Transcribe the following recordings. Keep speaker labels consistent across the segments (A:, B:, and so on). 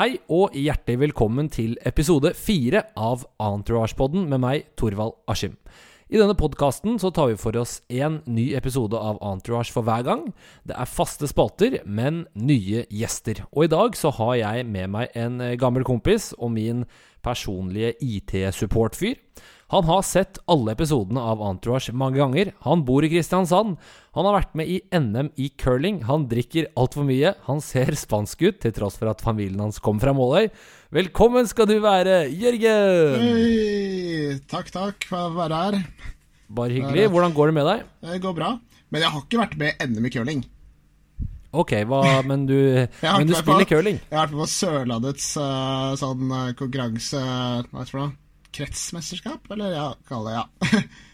A: Hei og hjertelig velkommen til episode fire av Entourage-podden med meg, Torvald Askim. I denne podkasten tar vi for oss én ny episode av Entourage for hver gang. Det er faste spalter, men nye gjester. Og i dag så har jeg med meg en gammel kompis og min personlige IT-support-fyr. Han har sett alle episodene av Entourage mange ganger. Han bor i Kristiansand. Han har vært med i NM i curling. Han drikker altfor mye. Han ser spansk ut, til tross for at familien hans kom fra Måløy. Velkommen skal du være, Jørgen!
B: Hei! Takk, takk for å være her.
A: Bare hyggelig. Hvordan går det med deg?
B: Det går bra. Men jeg har ikke vært med i NM i curling.
A: Ok, hva, men du, men du spiller
B: på,
A: curling?
B: Jeg har vært med på Sørlandets uh, sånn uh, konkurranse Hva heter det? Kretsmesterskap, eller ja, kall det ja.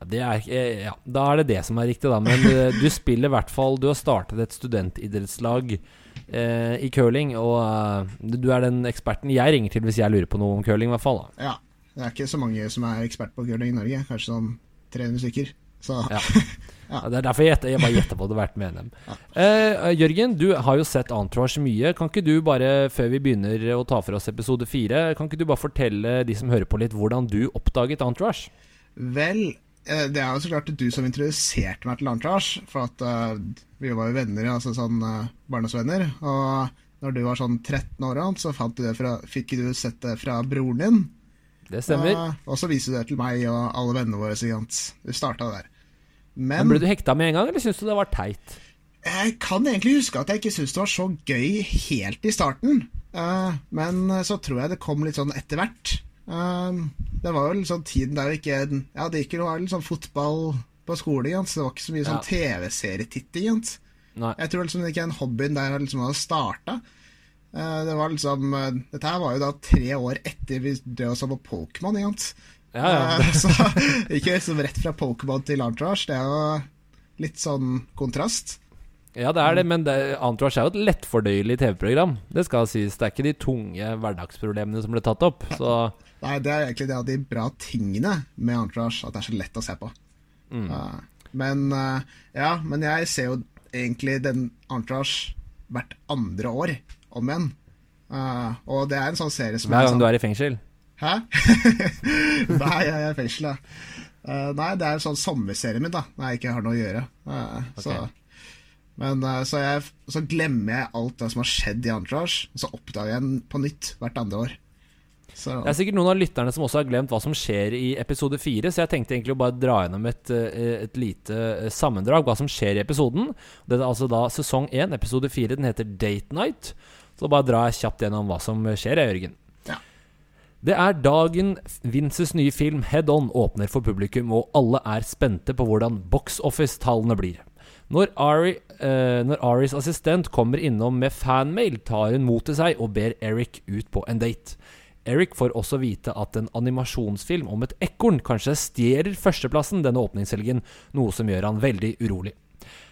A: Ja, det er, eh, ja, da er det det som er riktig, da. Men eh, du spiller i hvert fall Du har startet et studentidrettslag eh, i curling, og uh, du er den eksperten jeg ringer til hvis jeg lurer på noe om curling, i hvert fall. Da.
B: Ja. Det er ikke så mange som er ekspert på curling i Norge. Kanskje sånn 300 stykker. Så
A: ja. ja. Det er derfor jeg, gjetter, jeg bare gjetter på at har vært med NM. NM. Eh, Jørgen, du har jo sett Entourage mye. Kan ikke du bare, før vi begynner å ta for oss episode fire, kan ikke du bare fortelle de som hører på litt, hvordan du oppdaget Entourage?
B: Vel, eh, det er jo så klart du som introduserte meg til Entourage. For at uh, vi var jo venner, altså sånn uh, barndomsvenner. Og når du var sånn 13 år, så du fra, fikk du sett det fra broren din.
A: Det stemmer.
B: og, og så viste du det til meg og alle vennene våre. Du starta der.
A: Men, Men Ble du hekta med en gang, eller syns du det var teit?
B: Jeg kan egentlig huske at jeg ikke syntes det var så gøy helt i starten. Uh, men så tror jeg det kom litt sånn etter hvert. Uh, det var jo liksom tiden der ikke Ja, det gikk jo litt sånn fotball på skolen, så det var ikke så mye sånn ja. TV-serietitting. Jeg tror liksom ikke den hobbyen der liksom hadde starta. Uh, det var liksom Dette her var jo da tre år etter vi drev oss på Pokémon.
A: Ja, ja.
B: så ikke liksom rett fra Pokémon til Entourage. Det er jo litt sånn kontrast.
A: Ja, det er det, men det, Entourage er jo et lettfordøyelig TV-program. Det skal sies. Det er ikke de tunge hverdagsproblemene som ble tatt opp. Så.
B: Nei, det er egentlig det av de bra tingene med Entourage, at det er så lett å se på. Mm. Uh, men uh, ja, men jeg ser jo egentlig den Entourage hvert andre år om igjen. Og det er en sånn serie som
A: Hver gang
B: sånn,
A: du er i fengsel?
B: Hæ? nei, jeg er i fengsel. Uh, nei, det er en sånn sommerserie min, da, når jeg ikke har noe å gjøre. Uh, okay. så, men uh, så, jeg, så, glemmer jeg alt det som har skjedd i Entourage, og så oppdager jeg den på nytt hvert andre år.
A: Så. Det er sikkert noen av lytterne som også har glemt hva som skjer i episode fire, så jeg tenkte egentlig å bare dra gjennom et, et lite sammendrag, hva som skjer i episoden. Det er altså da sesong én, episode fire. Den heter Date Night. Så bare drar jeg kjapt gjennom hva som skjer, Jørgen. Det er dagen Vinces nye film Head On åpner for publikum, og alle er spente på hvordan box office-tallene blir. Når, Ari, eh, når Aris assistent kommer innom med fanmail, tar hun mot til seg og ber Eric ut på en date. Eric får også vite at en animasjonsfilm om et ekorn kanskje stjeler førsteplassen denne åpningshelgen, noe som gjør han veldig urolig.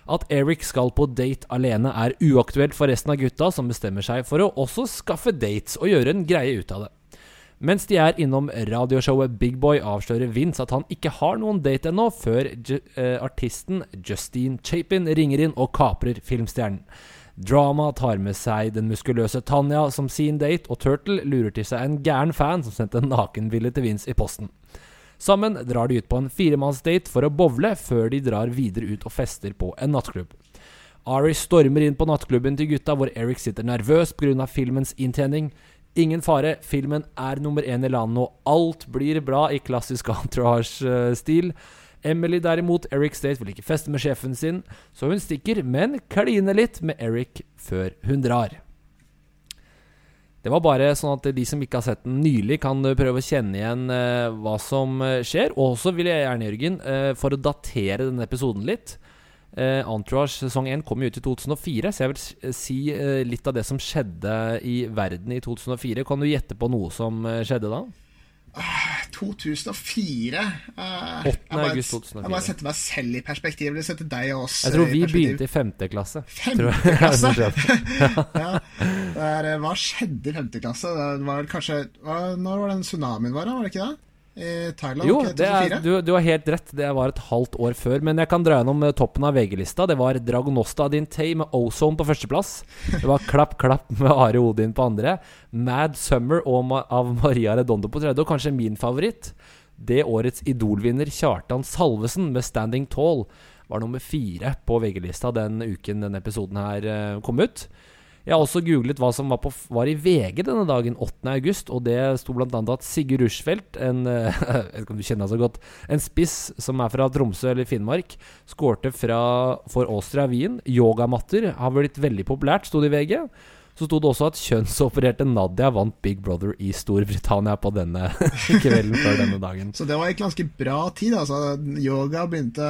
A: At Eric skal på date alene er uaktuelt for resten av gutta, som bestemmer seg for å også skaffe dates og gjøre en greie ut av det. Mens de er innom radioshowet Big Boy, avslører Vince at han ikke har noen date ennå, før uh, artisten Justine Chapin ringer inn og kaprer filmstjernen. Drama tar med seg den muskuløse Tanja som sin date, og Turtle lurer til seg en gæren fan som sendte en nakenbilde til Vince i posten. Sammen drar de ut på en firemannsdate for å bowle, før de drar videre ut og fester på en nattklubb. Ari stormer inn på nattklubben til gutta, hvor Eric sitter nervøs pga. filmens inntjening. Ingen fare, filmen er nummer én i landet, og alt blir bra i klassisk entourage-stil. Emily derimot, Eric State, vil ikke feste med sjefen sin, så hun stikker, men kliner litt med Eric før hun drar. Det var bare sånn at de som ikke har sett den nylig, kan prøve å kjenne igjen uh, hva som eh, skjer. Og så vil jeg gjerne, Jørgen, uh, for å datere denne episoden litt Uh, Entourage sesong 1 kom jo ut i 2004, så jeg vil si eh, litt av det som skjedde i verden i 2004. Kan du gjette på noe som uh, skjedde da?
B: 2004
A: uh, 8. august 2004.
B: Jeg bare sette meg selv i perspektiv. Eller sette deg og oss
A: Jeg tror vi begynte i femte klasse.
B: Femte klasse? ja. Der, hva skjedde i femte klasse? Det var kanskje Når var den tsunamien var? Var det ikke det? Thailand?
A: Jo, det er, du, du har helt rett. Det var et halvt år før. Men jeg kan dra gjennom eh, toppen av VG-lista. Det var Dragonosta Dintei med Ozone på førsteplass. Det var Klapp Klapp med Are Odin på andre. Mad Summer og Ma av Maria Redondo på tredje. Og kanskje min favoritt, det årets Idol-vinner Kjartan Salvesen med Standing Tall var nummer fire på VG-lista den uken denne episoden her eh, kom ut. Jeg har også googlet hva som var, på, var i VG denne dagen, 8. august, og det sto bl.a. at Sigurd Rushfeldt, en jeg vet ikke om du kjenner han så godt, en spiss som er fra Tromsø eller Finnmark, skårte fra, for Austria Wien. Yogamatter har blitt veldig populært, sto det i VG. Så sto det også at kjønnsopererte Nadia vant Big Brother i Storbritannia på denne kvelden før denne dagen.
B: Så det var egentlig ganske bra tid. Altså. Yoga begynte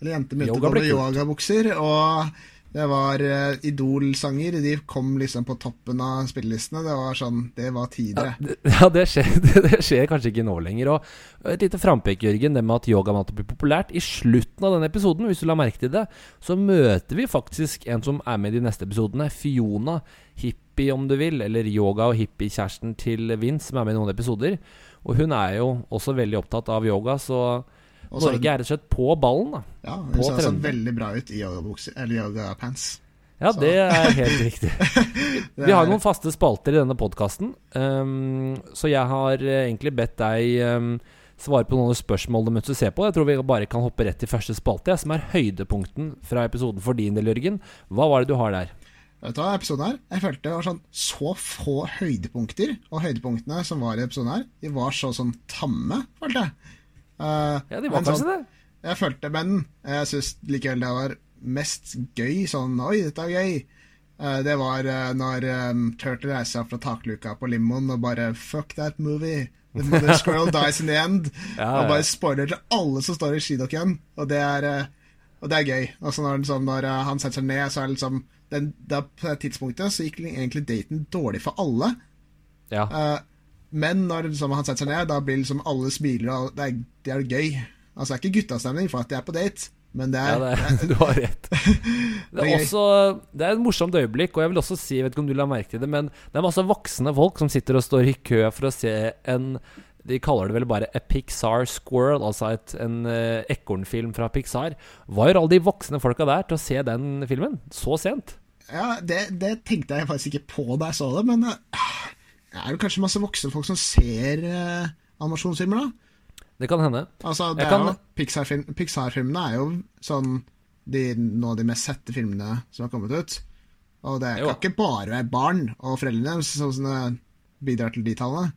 B: Eller jenter begynte å gå med yogabukser. Og det var uh, Idol-sanger. De kom liksom på toppen av spillelistene. Det var sånn Det var tidligere.
A: Det- Ja, det skjer, det, det skjer kanskje ikke nå lenger. Og et lite frampek, Jørgen, det med at yogamatte blir populært. I slutten av denne episoden, hvis du la merke til det, så møter vi faktisk en som er med i de neste episodene. Fiona. Hippie, om du vil. Eller yoga- og hippie-kjæresten til Vince, som er med i noen episoder. Og hun er jo også veldig opptatt av yoga, så
B: Og så-
A: Norge er rett og slett på ballen, da.
B: Ja, Hun ser så veldig bra ut i yoga-pants.
A: Ja,
B: Så-
A: det er helt riktig. Vi har noen faste spalter i denne podkasten, så jeg har eh, egentlig bedt deg um, svare på noen spørsmål du møtte se på. Jeg tror vi bare kan hoppe rett til første spalte, som er høydepunkten fra episoden for din del, Jørgen. Hva var det du har der?
B: Vet du hva, episoden her Jeg følte det var sånn så få høydepunkter. Og høydepunktene som var i episoden her, de var så sånn tamme, følte jeg. Eh,
A: Ja, de var kanskje
B: sånn,
A: det.
B: Jeg følte, men jeg syns likevel det var mest gøy. Sånn Oi, dette er gøy. Eh, det var eh, når um, Turtle reiser seg fra takluka på limoen og bare Fuck that movie. The mother squirrel dies in the end.
A: Ja,
B: Og bare spoiler til alle som står i skidokken. Og det er, og det er gøy. Og så når, liksom, når han setter seg ned, så er det liksom den, da, På det tidspunktet så gikk egentlig daten dårlig for alle.
A: Ja.
B: Men når liksom, han setter seg ned, da blir liksom alle smiler, og det er, det er gøy. Altså, det er ikke guttastemning for at de er på date, men det er,
A: Ja, det, du har rett. Det
B: er
A: også, det er et morsomt øyeblikk, og jeg vil også si, jeg vet ikke om du la merke til det, men det er masse voksne folk som sitter og står i kø for å se en De kaller det vel bare A Pixar Squirrel, altså et, en uh, ekornfilm fra Pixar. Gjør alle de voksne folka der til å se den filmen så sent?
B: ja, det, det tenkte jeg faktisk ikke på da jeg så det, men eh, er det kanskje masse voksne folk som ser eh, animasjonsfilmer, da?
A: Det kan hende.
B: Altså,
A: kan-
B: jo Pixar-filmene Pixar-filmene er jo sånn de, noen av de mest sette filmene som har kommet ut. Og det
A: Jo.
B: kan ikke bare være barn og foreldrene som sånn, bidrar til de tallene.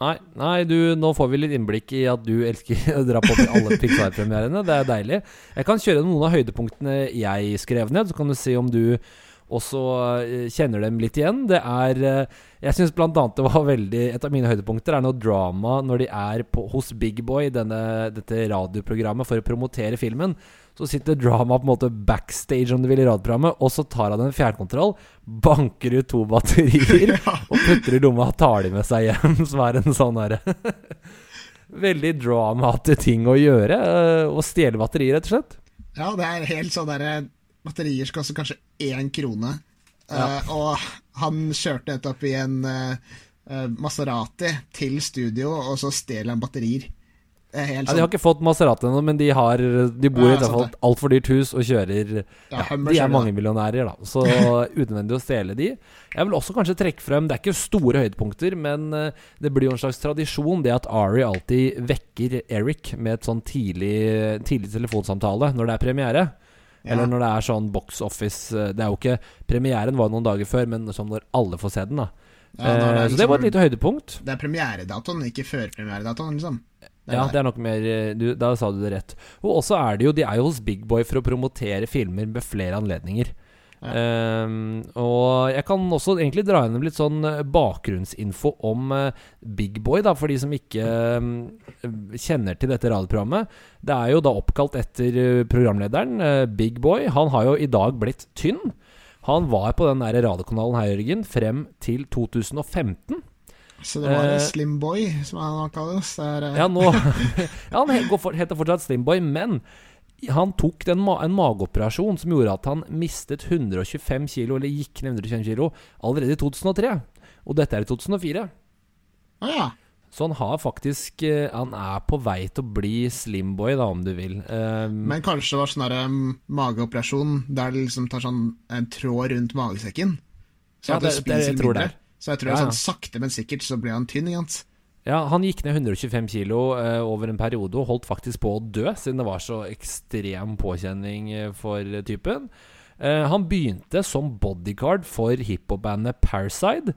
A: Nei, nei du, nå får vi litt innblikk i at du elsker å dra på alle Pixar-premierene. Det er deilig. Jeg kan kjøre noen av høydepunktene jeg skrev ned, så kan du se om du også så kjenner dem litt igjen. Det er eh, Jeg syns blant annet det var veldig Et av mine høydepunkter er noe drama når de er på, hos Big Boy, denne, dette radioprogrammet, for å promotere filmen. Så sitter drama på en måte backstage om du vil i radioprogrammet, og så tar han en fjernkontroll, banker ut to batterier og putter i lomma og tar de med seg hjem, som er en sånn herre Veldig dramate ting å gjøre. eh, Å stjele batterier, rett og slett.
B: Ja, det er helt sånn derre Batterier skal også kanskje én krone.
A: Ja.
B: Eh, og han kjørte nettopp i en eh, Maserati til studio, og så stjeler han batterier. Er helt
A: Ja, de har
B: sånn
A: ikke fått Maserati ennå, men de, har, de bor
B: Ja,
A: i hvert fall et altfor dyrt hus og kjører
B: ja,
A: De er mangemillionærer, da. Så unødvendig å stjele de. Jeg vil også kanskje trekke frem Det er ikke store høydepunkter, men det blir jo en slags tradisjon det at Ari alltid vekker Eric med et sånn tidlig, tidlig telefonsamtale når det er premiere.
B: Ja.
A: Eller når det er sånn box office eh, Det er jo ikke Premieren var noen dager før, men sånn når alle får se den, da.
B: Ja, det
A: Eh, så det
B: liksom-
A: var et lite høydepunkt.
B: Det er premieredatoen, ikke førpremieredatoen, liksom. Det
A: Ja,
B: det.
A: det er nok mer eh, du, Da sa du det rett. Og også er det jo De er jo hos Big Boy for å promotere filmer med flere anledninger.
B: Ja.
A: Ehm, og jeg kan også egentlig dra gjennom litt sånn eh, bakgrunnsinfo om uh, Big Boy, da, for de som ikke um, kjenner til dette radioprogrammet. Det er jo da oppkalt etter programlederen, uh, Big Boy. Han har jo i dag blitt tynn. Han var på den der radiokanalen her, Jørgen, frem til 2015.
B: Så det var en
A: Eh,
B: Slim Boy, som han kalles. Er, eh,
A: Ja, nå ja, Han heter fortsatt Slimboy, men han tok den en mageoperasjon som gjorde at han mistet 125 kilo, eller gikk ned 125 kilo, allerede i 2003. Og dette er i 2004.
B: Å ja.
A: Så han har faktisk eh, Han er på vei til å bli Slimboy, da, om du vil. Um,
B: Men kanskje det var sånn um, mageoperasjon der det liksom tar sånn en tråd rundt magesekken. Så
A: Ja,
B: at det,
A: det- jeg tror det.
B: Så jeg tror
A: Ja,
B: det er sånn sakte, men sikkert så blir han tynn. Sant?
A: Ja, Han gikk ned 125 kilo eh, over en periode og holdt faktisk på å dø, siden det var så ekstrem påkjenning eh, for typen. Eh, han begynte som bodyguard for hiphop-bandet Paraside.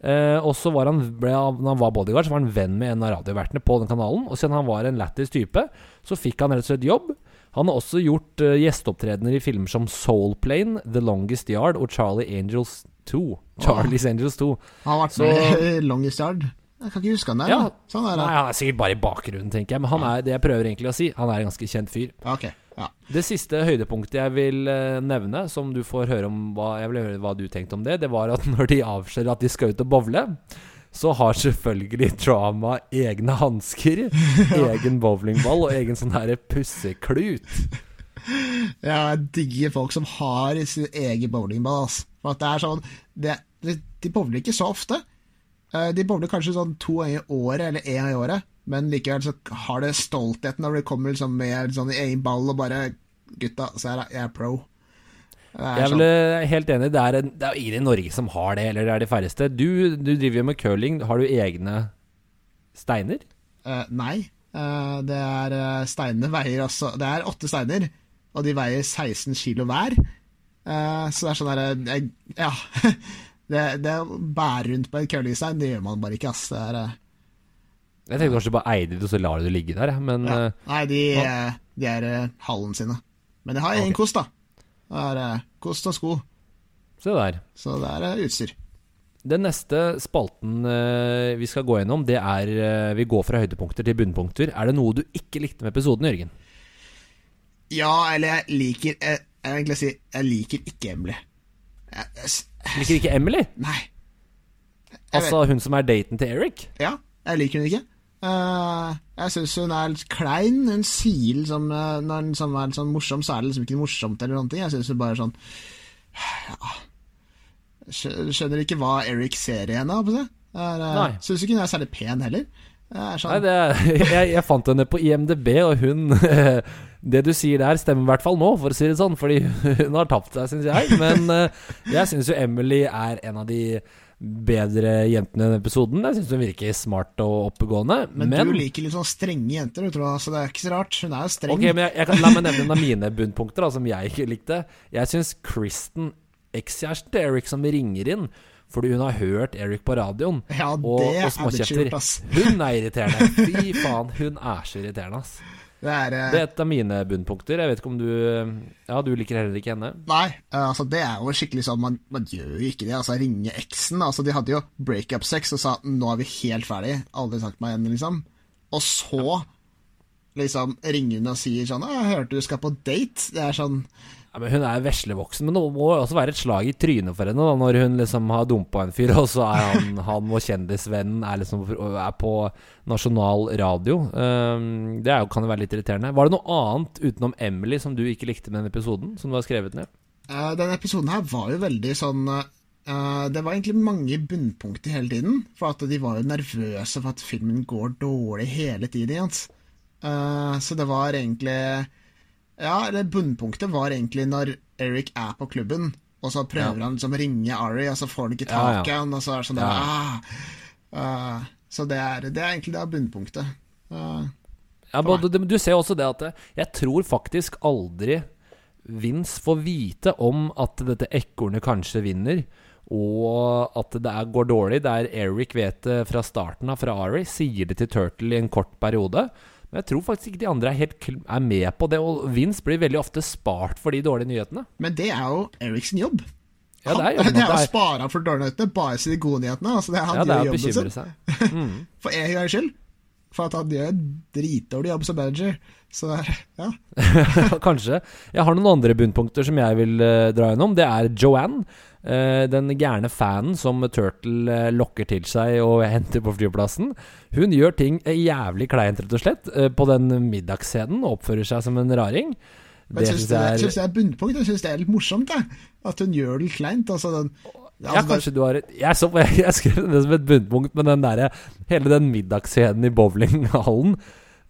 A: Eh, og så var han, ble, Når han var bodyguard, så var han venn med en av radiovertene på den kanalen. Og siden han var en lættis type, så fikk han rett og slett jobb. Han har også gjort uh, gjesteopptredener i filmer som Soul Plane, The Longest Yard og Charlie Angels 2. Charlie's Angels 2.
B: Han har vært
A: Så-
B: med Longest Yard. Jeg kan ikke huske han der.
A: Ja.
B: Sånn er det.
A: Nei, Han er sikkert bare i bakgrunnen, tenker jeg. Men han er det jeg prøver egentlig å si. Han er en ganske kjent fyr.
B: Okay. Ja.
A: Det siste høydepunktet jeg vil eh, nevne, som du får høre om hva, Jeg vil høre hva du tenkte om det, det var at når de avslører at de skal ut og bowle, så har selvfølgelig Drama egne hansker, egen bowlingball og egen sånn her pusseklut.
B: Jeg digger folk som har sin egen bowlingball. altså. For at det er sånn det, det, De bowler ikke så ofte. Eh, De bowler kanskje sånn to ganger i året, eller én gang i året. Men likevel så har det stoltheten når de kommer liksom med sånn egen ball og bare Gutta, så er jeg, er pro. Er
A: Jeg er
B: sånn,
A: vel helt enig. Det er, en, det er ingen i Norge som har det, eller det er de færreste. Du, du driver jo med curling. Har du egne steiner?
B: Uh, nei. Uh, det er Steinene veier også Det er åtte steiner, og de veier 16 kilo hver. Uh, så det er sånn derre Ja. Det, det å bære rundt på en seg, det gjør man bare ikke, ass. Det er eh,
A: Jeg tenkte kanskje du bare eide det, og så lar du det ligge der. Men
B: Ja.
A: eh,
B: Nei, de, eh, de er hallen sine. Men jeg har egen
A: okay.
B: kost, da. Det er kost og sko,
A: se der.
B: så det er utstyr.
A: Den neste spalten vi skal gå gjennom, det er Vi går fra høydepunkter til bunnpunkter. Er det noe du ikke likte med episoden, Jørgen?
B: Ja, eller jeg liker Jeg, jeg vil egentlig si jeg liker ikke Emily. Jeg, jeg,
A: Liker ikke Emily?
B: nei.
A: Altså hun som er daten til Eric?
B: ja, jeg liker hun ikke. Uh, jeg syns hun er litt klein. Hun sier liksom uh, Når hun liksom er litt sånn morsom, så er det liksom ikke morsomt eller noen ting. Jeg syns hun bare er sånn ja, skjø- Skjønner ikke hva Eric ser i henne, holdt jeg på å si. Eh. Syns ikke hun er særlig pen heller. Er sånn,
A: Nei, det, jeg, jeg fant henne på IMDb, og hun Det du sier der, stemmer i hvert fall nå, for å si det sånn. Fordi hun har tapt seg, syns jeg. Men uh, jeg syns jo Emily er en av de bedre jentene i denne episoden. Jeg syns hun virker smart og oppegående.
B: Men, du liker litt sånn strenge jenter, du tror jeg, så det er ikke så rart. Hun er jo streng.
A: Ok, men jeg, jeg kan, La meg nevne en av mine bunnpunkter da, som jeg ikke likte. Jeg syns Kristen, ekskjæresten til Eric, som ringer inn fordi hun har hørt Eric på radioen
B: Ja,
A: og,
B: det
A: og
B: litt
A: småkjefter. Hun er irriterende. Fy faen, hun er så irriterende, ass.
B: Det er, eh,
A: Det er et av mine bunnpunkter. Jeg vet ikke om du Ja, du liker heller ikke henne?
B: Nei, eh, altså det er jo skikkelig sånn Man, man gjør jo ikke det. Altså Ringe eksen. Altså De hadde jo breakup-sex og sa 'nå er vi helt ferdig'. Aldri sagt meg igjen, liksom. Og så liksom ringer hun og sier sånn 'Jeg hørte du skal på date'. Det er sånn
A: Ja, men Hun er veslevoksen, men det må også være et slag i trynet for henne da, når hun liksom har dumpa en fyr, og så er han, han og kjendisvennen er, liksom, er på nasjonal radio. Um, det jo, kan jo være litt irriterende. Var det noe annet utenom Emily som du ikke likte med den episoden? Som du har skrevet ned?
B: Uh, Denne episoden her var jo veldig sånn uh, Det var egentlig mange bunnpunkter hele tiden. For at de var jo nervøse for at filmen går dårlig hele tiden. Eh, så det var egentlig Ja, eller bunnpunktet var egentlig når Eric er på klubben, og så prøver
A: Ja.
B: han liksom å ringe Ari, og så får han ikke tak i
A: ja.
B: han, og så er det sånn der, ah, uh, Så det er, det er egentlig det er bunnpunktet. Uh,
A: Ja, både, du ser også det at eh, jeg tror faktisk aldri Vince får vite om at dette ekornet kanskje vinner, og at det er, går dårlig. Der Eric vet det fra starten av, fra Ari, sier det til Turtle i en kort periode. Men jeg tror faktisk ikke de andre er helt er med på det, og Vince blir veldig ofte spart for de dårlige nyhetene.
B: men det er jo Eriksen jobb.
A: Ja, det er jobben
B: det er å spare for dårlige nyhetene, bare si de gode nyhetene. Altså, det er han
A: Ja, det er å
B: jobben sin.
A: bekymre seg.
B: For jeg gangs skyld. For at han gjør en dritdårlig jobb som manager. Så ja.
A: Kanskje. Jeg har noen andre bunnpunkter som jeg vil eh, dra gjennom. Det er Joanne. Eh, den gærne fanen som Turtle eh, lokker til seg og henter på flyplassen. Hun gjør ting eh, jævlig kleint, rett og slett, på den middagsscenen og oppfører seg som en raring. Det
B: jeg syns det, jeg synes det er bunnpunkt. Jeg syns det er litt morsomt, jeg. At hun gjør det kleint. Altså den
A: Ja,
B: Altså,
A: kanskje du har et Jeg, så, jeg, jeg skrev det som et bunnpunkt, men den der, Hele den middagsscenen i bowlinghallen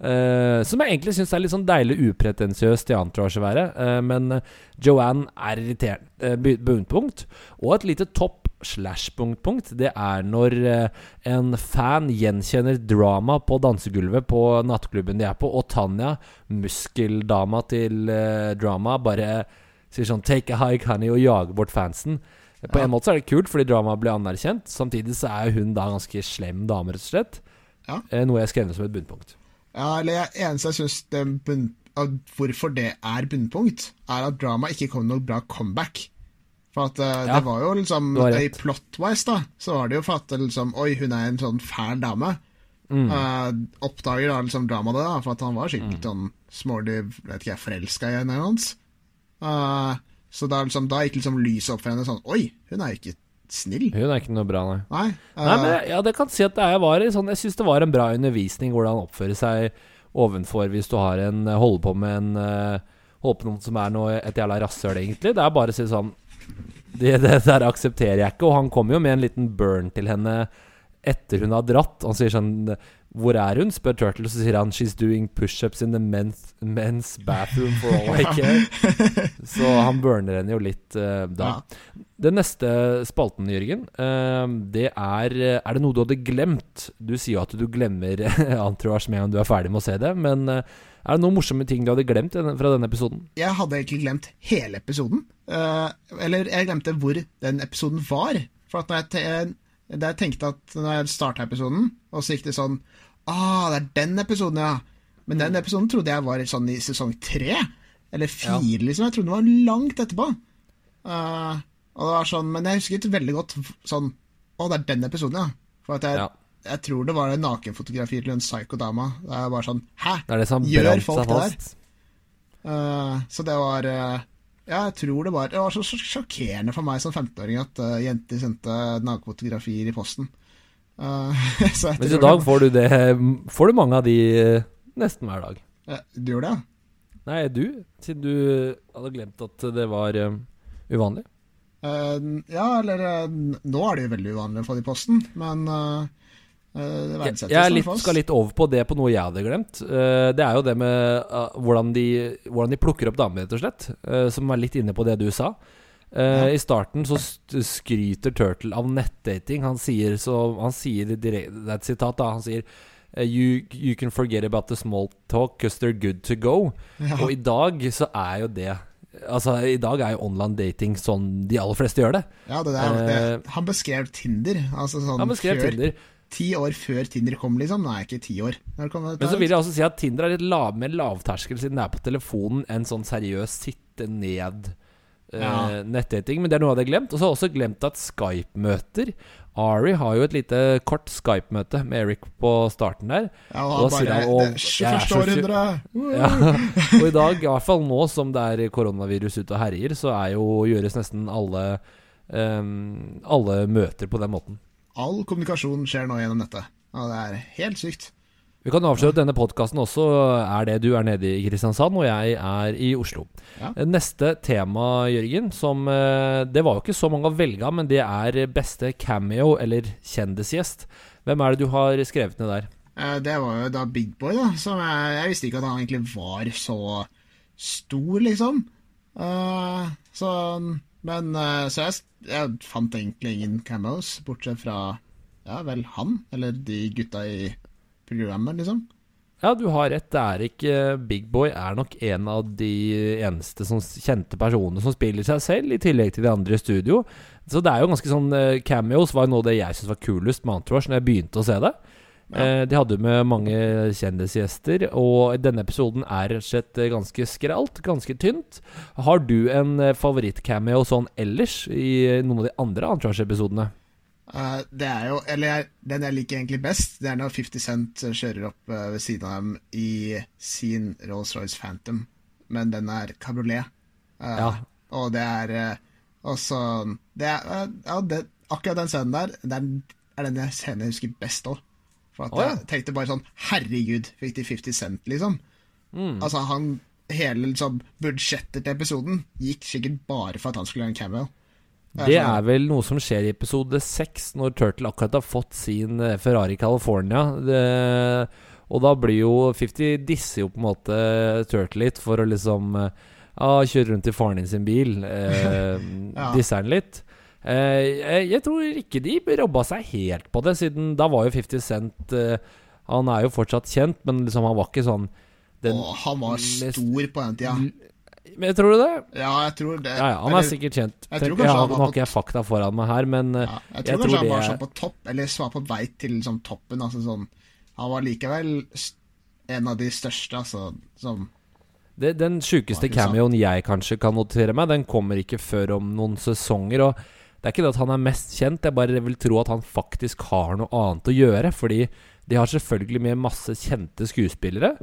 A: eh, Som jeg egentlig syns er litt sånn deilig upretensiøst i entourage-været. Uh, men eh, Joanne er irriterende. Uh, bunnpunkt. Og et lite topp slash punkt Det er når eh, en fan gjenkjenner drama på dansegulvet på nattklubben de er på, og Tanja, muskeldama til eh, drama, bare sier sånn 'take a hike, honey', og jager bort fansen. På
B: Ja.
A: en måte så er det kult, fordi drama blir anerkjent. Samtidig så er hun da ganske slem dame, rett og slett.
B: Ja.
A: Eh, Noe jeg skrev ned som et bunnpunkt.
B: Ja, eller jeg, eneste jeg syns hvorfor det er bunnpunkt, er at drama ikke kom noe bra comeback. For at uh,
A: Ja,
B: det var jo liksom I plot-wise, da, så var det jo for at liksom Oi, hun er en sånn fæl dame.
A: Mm.
B: Uh, oppdager da liksom drama det, da, for at han var skikkelig sånn smålig vet ikke jeg, forelska i henne hans. Uh, så da, liksom, da gikk liksom lyset opp for henne sånn Oi, hun er jo ikke snill.
A: Hun er ikke noe bra, nei.
B: Nei.
A: Nei,
B: eh,
A: men jeg- ja, det kan si at det er, var sånn, Jeg syns det var en bra undervisning hvordan oppføre seg ovenfor hvis du har en holder på med en eh, Holder på noen som er noe, et jævla rasshøl, egentlig. Det er bare å si sånn det, det der aksepterer jeg ikke. Og han kommer jo med en liten burn til henne etter hun har dratt. Han sier sånn Hvor er hun? spør Turtle, og så sier han She's doing pushups in the men's, men's bathroom for all I care. Så han burner henne jo litt uh, da.
B: ja.
A: Den neste spalten, Jørgen, uh, det er Er det noe du hadde glemt? Du sier jo at du glemmer Entourage med en gang du er ferdig med å se det, men uh, er det noen morsomme ting du hadde glemt fra denne episoden?
B: jeg hadde egentlig glemt hele episoden. Eller jeg glemte hvor den episoden var. For at når jeg, jeg tenkte at når jeg starta episoden, og så gikk det sånn Ah, det er den episoden, ja. Men den episoden trodde jeg var sånn i sesong tre. Eller fire, liksom. Jeg trodde den var langt etterpå. Uh, og det var sånn, Men jeg husket veldig godt sånn Å, det er den episoden, ja. For at jeg,
A: Ja.
B: jeg tror det var en nakenfotografi til en psycho-dama. Det er bare sånn Hæ?
A: Det det
B: Gjør folk det der? Eh, så det var eh, Ja, jeg tror det var Det var så sjokkerende for meg som 15-åring at uh, jenter sendte nakenfotografier i posten. Uh,
A: Mens i dag får du det Får du mange av de eh, nesten hver dag.
B: Ja, Du gjør det, ja?
A: Nei, du, siden du hadde glemt at det var eh, uvanlig.
B: Uh, ja, eller uh, Nå er det jo veldig uvanlig å få det i posten, men det
A: Jeg, jeg litt, skal litt over på det på noe jeg hadde glemt. Eh, det er jo det med eh, hvordan, de, hvordan de plukker opp damer, rett og slett. eh, som er litt inne på det du sa. Eh. I starten så skryter Turtle av nettdating. Han sier så Han sier direkte Det er et sitat, da. Han sier eh, you, you can forget about the small talk because they're good to go.
B: Ja.
A: Og i dag så er jo det Altså, i dag er jo online dating sånn de aller fleste gjør det.
B: Ja, det der,
A: Eh,
B: det, han beskrev Tinder. Altså sånn
A: Han beskrev
B: før,
A: Tinder.
B: Ti år før Tinder kom, liksom. Nei, ikke ti år.
A: Men så vil jeg også si at Tinder er litt lav, mer lavterskel siden det er på telefonen enn sånn seriøs sitte ned eh,
B: Ja.
A: nettdating. Men det er noe jeg hadde glemt. Og så har jeg også glemt at Skype-møter Ari har jo et lite kort Skype-møte med Eric på starten der.
B: ja,
A: og da sier han, og
B: det 21. århundre!
A: Ja. Og i dag, i hvert fall nå som det er koronavirus ute og herjer, så er jo gjøres nesten alle um, alle møter på den måten.
B: All kommunikasjon skjer nå gjennom nettet. Og det er helt sykt.
A: Vi kan avsløre at denne podkasten også er det du er nede i Kristiansand, og jeg er i Oslo.
B: Ja.
A: Neste tema, Jørgen, som eh, Det var jo ikke så mange å velge av, men det er beste cameo eller kjendisgjest. Hvem er det du har skrevet ned der?
B: Eh, Det var jo da Big Boy, da. Som jeg, jeg visste ikke at han egentlig var så stor, liksom. Eh, så Men Så jeg, jeg fant egentlig ingen cameos, bortsett fra ja vel han, eller de gutta i programmet, liksom.
A: Ja, du har rett. Det er ikke Big Boy er nok en av de eneste som kjente personene som spiller seg selv, i tillegg til de andre i studio. Så det er jo ganske sånn eh, Cameos var jo noe av det jeg syntes var kulest med Entourage når jeg begynte å se det.
B: Ja.
A: Eh, de hadde med mange kjendisgjester, og denne episoden er rett og slett eh, ganske skralt, ganske tynt. Har du en favorittcameo favoritt-cameo sånn ellers i noen av de andre Entourage-episodene?
B: Uh, det er jo Eller jeg, den jeg liker egentlig best, det er når 50 Cent kjører opp uh, ved siden av dem i sin Rolls-Royce Phantom, men den er kabriolet. Uh,
A: Ja.
B: Og det er eh, også det er, eh, ja, det, Akkurat den scenen der, den er den scenen jeg husker best òg. For
A: Å, ja.
B: jeg tenkte bare sånn Herregud, fikk de 50 Cent, liksom?
A: Mm.
B: Altså, han Hele liksom, budsjettet til episoden gikk sikkert bare for at han skulle gjøre en cameo.
A: Det er vel noe som skjer i episode seks, når Turtle akkurat har fått sin eh, Ferrari California. Det, og da blir jo 50 disser jo på en måte Turtle litt for å liksom eh, ja, kjøre rundt i faren din sin bil. Eh,
B: Ja.
A: Disser han litt. Eh, jeg, tror ikke de robba seg helt på det, siden da var jo 50 Cent eh, Han er jo fortsatt kjent, men liksom han var ikke sånn den
B: Åh, han var stor på den tida.
A: Men tror du det?
B: Ja, jeg tror det.
A: Ja, ja, han er
B: Eller-
A: sikkert kjent.
B: jeg tror kanskje
A: ja,
B: han
A: nå
B: var
A: har
B: på-
A: ikke jeg fakta foran meg her, men eh,
B: Ja, jeg tror
A: jeg
B: kanskje
A: tror
B: han var sånn på topp, eller var på vei til liksom, toppen. Altså, sånn. Han var likevel en av de største, altså, som
A: det, Den sjukeste cameoen jeg kanskje kan notere meg, den kommer ikke før om noen sesonger. Og det er ikke det at han er mest kjent, jeg bare vil tro at han faktisk har noe annet å gjøre. Fordi de har selvfølgelig med masse kjente skuespillere.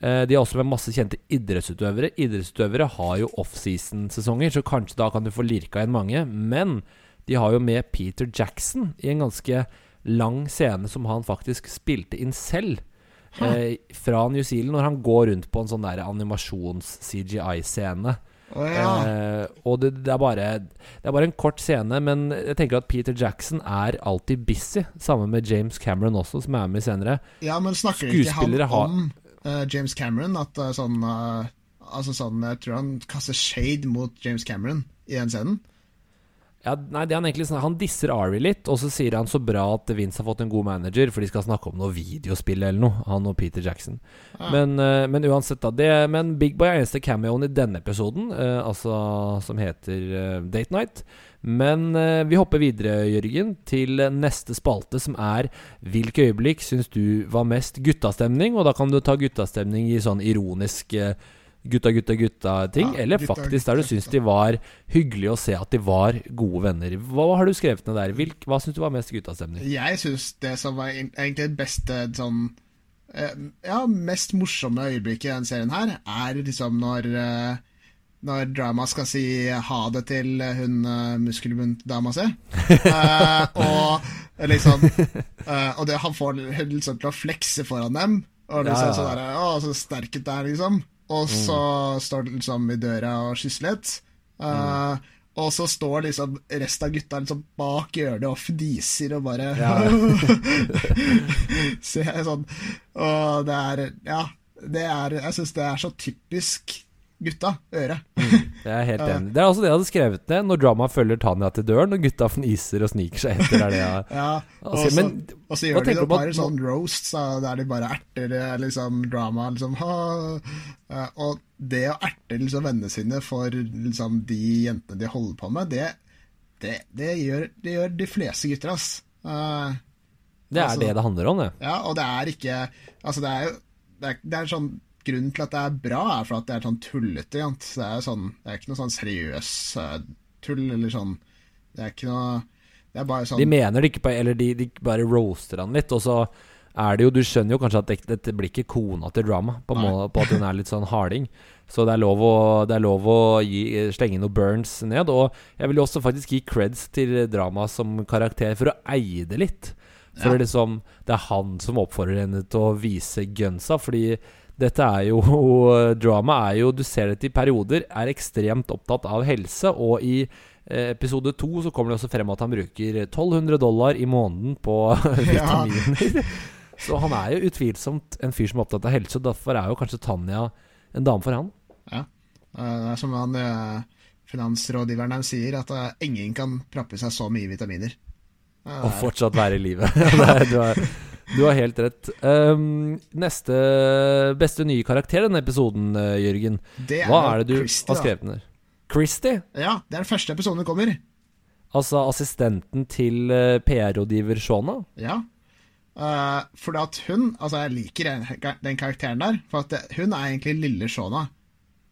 A: Eh, De har også med masse kjente idrettsutøvere. Idrettsutøvere har jo offseason-sesonger, så kanskje da kan du få lirka inn mange. Men de har jo med Peter Jackson i en ganske lang scene som han faktisk spilte inn selv. Eh, fra New Zealand, når han går rundt på en sånn der animasjons-CGI-scene.
B: Ja.
A: Eh, og det, det, er bare, det er bare en kort scene, men jeg tenker at Peter Jackson er alltid busy. Sammen med James Cameron også, som er med senere.
B: ja, men snakker ikke han om uh, James Cameron? At uh, sånn uh, Altså sånn Jeg tror han kaster shade mot James Cameron i den scenen.
A: Ja, nei, det Han egentlig sånn Han disser Ari litt, og så sier han så bra at Vince har fått en god manager, for de skal snakke om noe videospill eller noe, han og Peter Jackson.
B: Ja.
A: Men, eh, men uansett, da. Det, men Big Boy er eneste cameoen i denne episoden, eh, altså som heter eh, Date Night. Men eh, vi hopper videre, Jørgen, til neste spalte, som er Hvilke øyeblikk syns du var mest guttastemning? Og da kan du ta guttastemning i sånn ironisk eh, gutta, gutta, gutta-ting,
B: Ja,
A: eller
B: gutta,
A: faktisk der du syns de var hyggelig å se at de var gode venner. Hva har du skrevet ned der? Hvilk, hva syns du var mest guttastemning?
B: Jeg syns det som var egentlig det beste sånn eh, Ja, mest morsomme øyeblikket i den serien her, er liksom når eh, når drama skal si ha det til hun uh, muskelbunt-dama si. uh, og liksom uh, Og det, han får hun liksom til å flekse foran dem. Og liksom
A: Ja, ja,
B: sånn Å, så sterk ut er liksom. Og så står det liksom i døra og kysser litt. Eh, Og så står liksom resten av gutta liksom bak hjørnet og fniser og bare
A: Ja.
B: Så jeg sånn Og det er Ja. Det er, jeg syns det er så typisk gutta. Øre.
A: Jeg er helt enig. Det er også det jeg hadde skrevet ned. Når drama følger Tanja til døren, og gutta fniser og sniker seg etter. Er det jeg
B: Ja, og
A: Altså,
B: så,
A: men
B: og så gjør de bare
A: at-
B: sånn roasts, der de bare erter eh, liksom, drama. Liksom, ha. Eh, Og det å erte liksom, vennene sine for liksom, de jentene de holder på med, det, det, det, gjør, det gjør de fleste gutter, ass. Uh,
A: Det er
B: Altså-
A: det det handler om, det.
B: ja, og det er ikke Altså, det er jo det er, det er sånn Grunnen til at det er bra, er for at det er sånn tullete. Det er, sånn, det er ikke noe sånn seriøs eh, tull, eller sånn Det er ikke noe Det er bare sånn
A: De mener det ikke på Eller de, de bare roaster han litt, og så er det jo Du skjønner jo kanskje at det, dette blir ikke kona til drama, på, måte, på at hun er litt sånn harding. Så det er lov å, det er lov å gi, slenge noe burns ned. Og jeg vil jo også faktisk gi creds til drama som karakter for å eie det litt. For
B: Ja.
A: liksom, det er han som oppfordrer henne til å vise gunsa, fordi dette er jo Drama er jo, du ser det i perioder, er ekstremt opptatt av helse. Og i eh, episode to så kommer det også frem at han bruker 1200 dollar i måneden på
B: Ja.
A: vitaminer. Så han er jo utvilsomt en fyr som er opptatt av helse, og derfor er jo kanskje Tanja en dame for han.
B: Ja. Eh, Det er som han eh, finansrådgiveren der sier, at ingen kan prappe seg så mye vitaminer.
A: Og fortsatt være i live. du er- du, har, helt rett. Um, neste beste nye karakter i denne episoden, eh, Jørgen.
B: det
A: Hva er det du
B: Christy,
A: har skrevet ned? Christy?
B: Ja, det er den første episoden som kommer.
A: Altså assistenten til eh, PR-rådgiver Shona?
B: Ja. Uh, fordi at hun Altså, jeg liker den, den karakteren der, for at det, hun er egentlig lille Shona.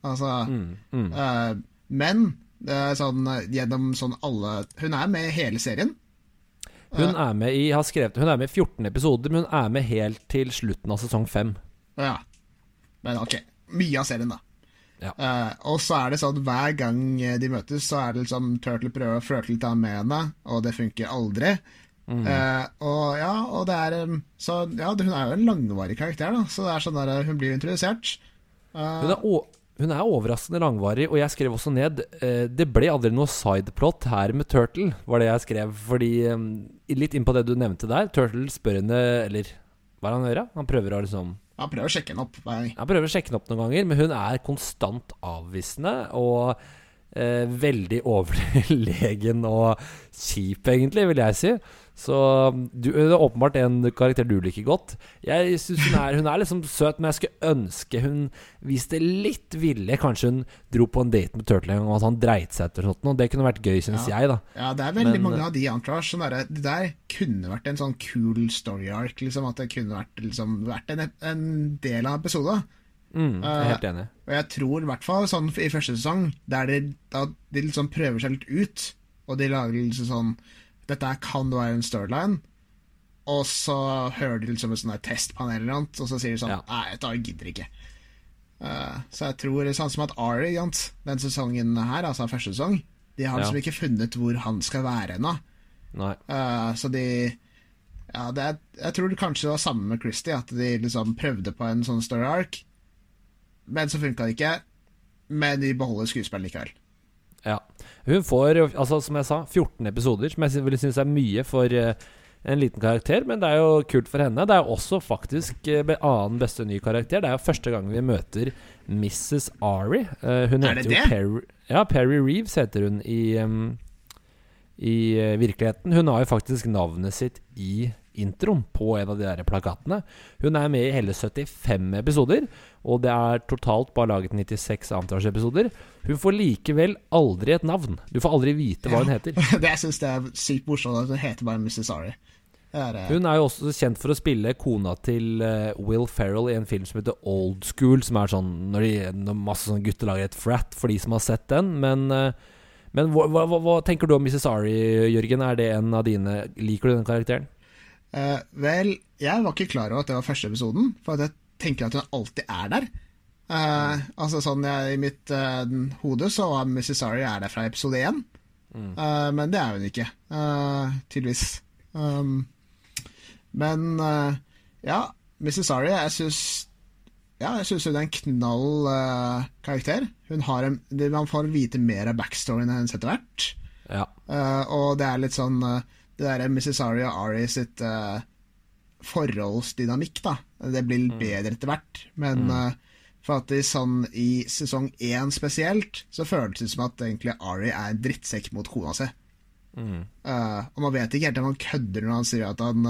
B: Altså
A: Mm, mm.
B: Uh, Men er sånn gjennom sånn alle Hun er med i hele serien.
A: Hun er med i har skrevet, Hun er med i 14 episoder, men hun er med helt til slutten av sesong 5.
B: Ja. Men ok, mye av serien, da.
A: Ja.
B: Uh, og så er det sånn hver gang eh, de møtes, så er det liksom Turtle prøver å flørte litt med henne, og det funker aldri.
A: Mm.
B: Uh, og ja, og det er Så ja, hun er jo en langvarig karakter, da. Så det er sånn der, hun blir introdusert. Uh,
A: Hun er, å- hun er overraskende langvarig, og jeg skrev også ned eh, Det ble aldri noe sideplot her med Turtle, var det jeg skrev. Fordi um, Litt inn på det du nevnte der. Turtle spør henne Eller hva er det han gjør? Han prøver å liksom
B: Han prøver å sjekke henne opp Nei.
A: Han prøver å sjekke henne opp noen ganger, men hun er konstant avvisende og eh, veldig overlegen og kjip, egentlig, vil jeg si. Så du, det er åpenbart en karakter du liker godt. Jeg synes hun er, hun er liksom søt, men jeg skulle ønske hun viste litt vilje. Kanskje hun dro på en date med Turtle en gang, og at han dreit seg etter sånt noe. Det kunne vært gøy, syns
B: Ja.
A: jeg, da.
B: Ja, det er veldig
A: Men-
B: mange av de Entourage. Sånn derre- det der kunne vært en sånn cool story arc. Liksom, at det kunne vært, liksom, vært en, en del av episoden.
A: Mm, jeg er helt enig.
B: Og jeg tror i hvert fall sånn i første sesong, der de, da de liksom prøver seg litt ut, og de lager liksom sånn Dette kan være en storyline. Og så hører de liksom et sånt testpanel eller noe, og så sier de sånn
A: Ja.
B: Nei, dette gidder ikke. Uh, så jeg tror sånn som at Ari, den sesongen her, altså første sesong, de har
A: Ja.
B: liksom ikke funnet hvor han skal være ennå. Eh, så de Ja, det er, jeg tror det kanskje det var samme med Christie, at de liksom prøvde på en sånn story arc, men så funka det ikke. Men de beholder skuespillet likevel.
A: Hun får, altså som jeg sa, 14 episoder, som jeg vil synes er mye for eh, en liten karakter. Men det er jo kult for henne. Det er også faktisk eh, annen beste ny karakter. Det er jo første gang vi møter Mrs. Ari. Eh, hun
B: Er det det?
A: Perry, ja, Perry Reeves heter hun i, um, i virkeligheten. Hun har jo faktisk navnet sitt i introen på en av de der plakatene. Hun er med i hele 75 episoder, og det er totalt bare laget 96 Antrash-episoder. Hun får likevel aldri et navn. Du får aldri vite hva hun heter.
B: det Jeg syns det er sykt morsomt hun heter bare Mrs. Ari. Er, uh...
A: Hun er jo også kjent for å spille kona til uh, Will Ferrell i en film som heter Old School, som er sånn når, de, når masse sånne gutter lager et frat, for de som har sett den. Men, uh, men hva, hva, hva tenker du om Mrs. Ari, Jørgen? Er det en av dine Liker du den karakteren?
B: Eh, vel, jeg var ikke klar over at det var første episoden, for at jeg tenker at hun alltid er der. Eh, altså sånn jeg, I mitt uh, hode så var Mrs. Sorry er der fra episode én, Eh, men det er hun ikke, tydeligvis. Um, men ja, Mrs. Sorry, jeg syns ja, jeg synes hun er en knall uh, karakter. Hun har en, Man får vite mer av backstoryen hennes etter hvert.
A: Ja.
B: Uh, og det er litt sånn eh, Det derre Mrs. Ari og Ari sitt uh, forholdsdynamikk, da. Det blir litt bedre etter hvert. Men eh, for at i, sånn, i sesong én spesielt, så føles det som at egentlig Ari er en drittsekk mot kona si. Eh, og man vet ikke helt om han kødder når han sier at han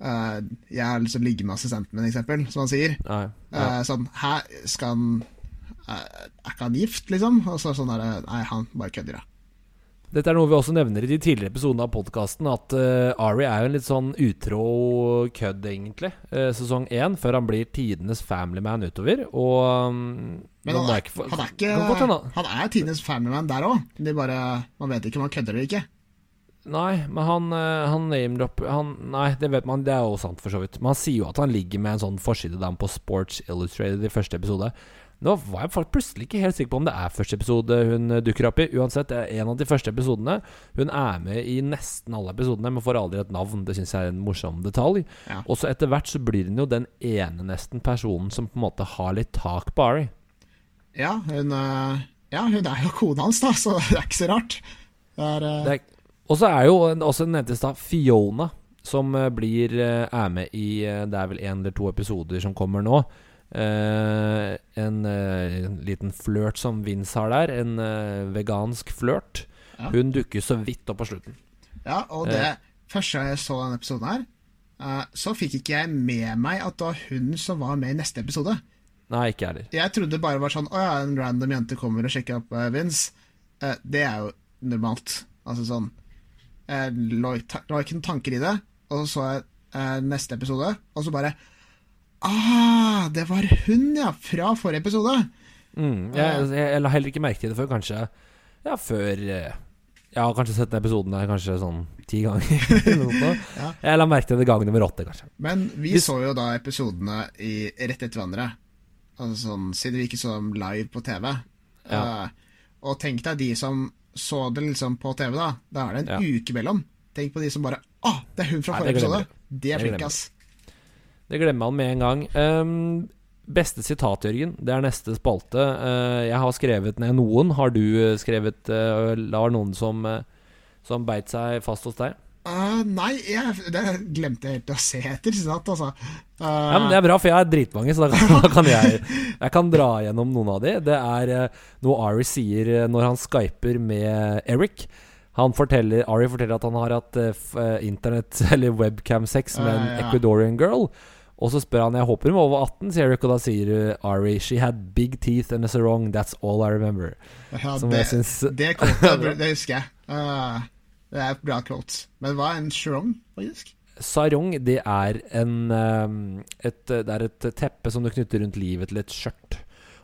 B: Uh, Jeg har lyst til å ligge med assistenten min, eksempel, som han sier.
A: Nei. Ja.
B: uh, sånn Hæ, skal han uh, Er ikke han gift, liksom? Og så sånn det, Nei, han bare kødder, ja.
A: Dette er noe vi også nevner i de tidligere episodene av podkasten, at uh, Ari er jo en litt sånn utro kødd, egentlig. uh, sesong én, før han blir tidenes family man utover. Og um,
B: Men han er,
A: ikke
B: han er ikke
A: han.
B: Han er tidenes family-man der òg. Man vet ikke om han kødder eller ikke.
A: Nei, men han, eh, han name-dropper han, Nei, det vet man, det er jo sant, for så vidt. Men han sier jo at han ligger med en sånn forsidedame på Sports Illustrated i første episode. Nå var jeg plutselig ikke helt sikker på om det er første episode hun eh, dukker opp i. Uansett, det er en av de første episodene. Hun er med i nesten alle episodene, men får aldri et navn. Det syns jeg er en morsom detalj.
B: Ja.
A: Og så etter hvert så blir hun jo den ene nesten personen som på en måte har litt tak på Ari.
B: Ja, hun, eh, ja, hun er jo kona hans, da, så det er ikke så rart. Er-
A: Og så er jo også nevnte i stad Fiona, som blir er med i Det er vel én eller to episoder som kommer nå. Eh, en, uh, en liten flørt som Vince har der. En uh, vegansk flørt.
B: Ja.
A: Hun dukker så vidt opp på slutten.
B: ja, og det Første gang jeg så denne episoden her, så fikk ikke jeg med meg at det var hun som var med i neste episode.
A: Nei, ikke heller.
B: Jeg trodde det bare var sånn Å ja, en random jente kommer og sjekker opp Vince. Det er jo normalt. Altså sånn Jeg lå ikke noen tanker i det, og så så jeg neste episode, og så bare Ah, det var hun, ja! Fra forrige episode.
A: Mm, jeg, jeg, jeg la heller ikke merke til det før kanskje Ja, før eh, Jeg har kanskje sett den episoden der kanskje sånn ti ganger.
B: Ja.
A: Jeg la merke til det gang nummer åtte, kanskje.
B: Men vi
A: Hvis-
B: så jo da episodene i, rett etter hverandre. Altså sånn, siden vi ikke så dem live på TV.
A: Ja.
B: Uh, og tenk deg de som så det liksom på TV, da. Da er det en
A: Ja.
B: uke mellom. Tenk på de som bare Å, det er hun fra forrige episode! De er
A: flink,
B: flinke, ass.
A: Det glemmer man med en gang. Um, Beste sitat, Jørgen. Det er neste spalte. Uh, jeg har skrevet ned noen. Har du eh, skrevet uh, Var noen som, uh, som beit seg fast hos deg?
B: Uh, nei, jeg, det glemte jeg helt å se etter. Sitat, altså.
A: Uh, ja, men Det er bra, for jeg er dritmange, så da kan, da kan jeg, jeg kan dra gjennom noen av de. Det er uh, noe Ari sier når han skyper med Eric. Han forteller, Ari forteller at han har hatt internett- eller webcam-sex med en ja. Ecuadorian girl. Og så spør han Jeg håper hun var over 18, sier Rick, og da sier Ari She had big teeth and a sarong. That's all I remember.
B: Ja, det, synes, det, det, husker jeg. Uh, det er bra quotes. Men hva er en sarong, faktisk?
A: Sarong, det er en ehm, et, Det er et teppe som du knytter rundt livet til et skjørt.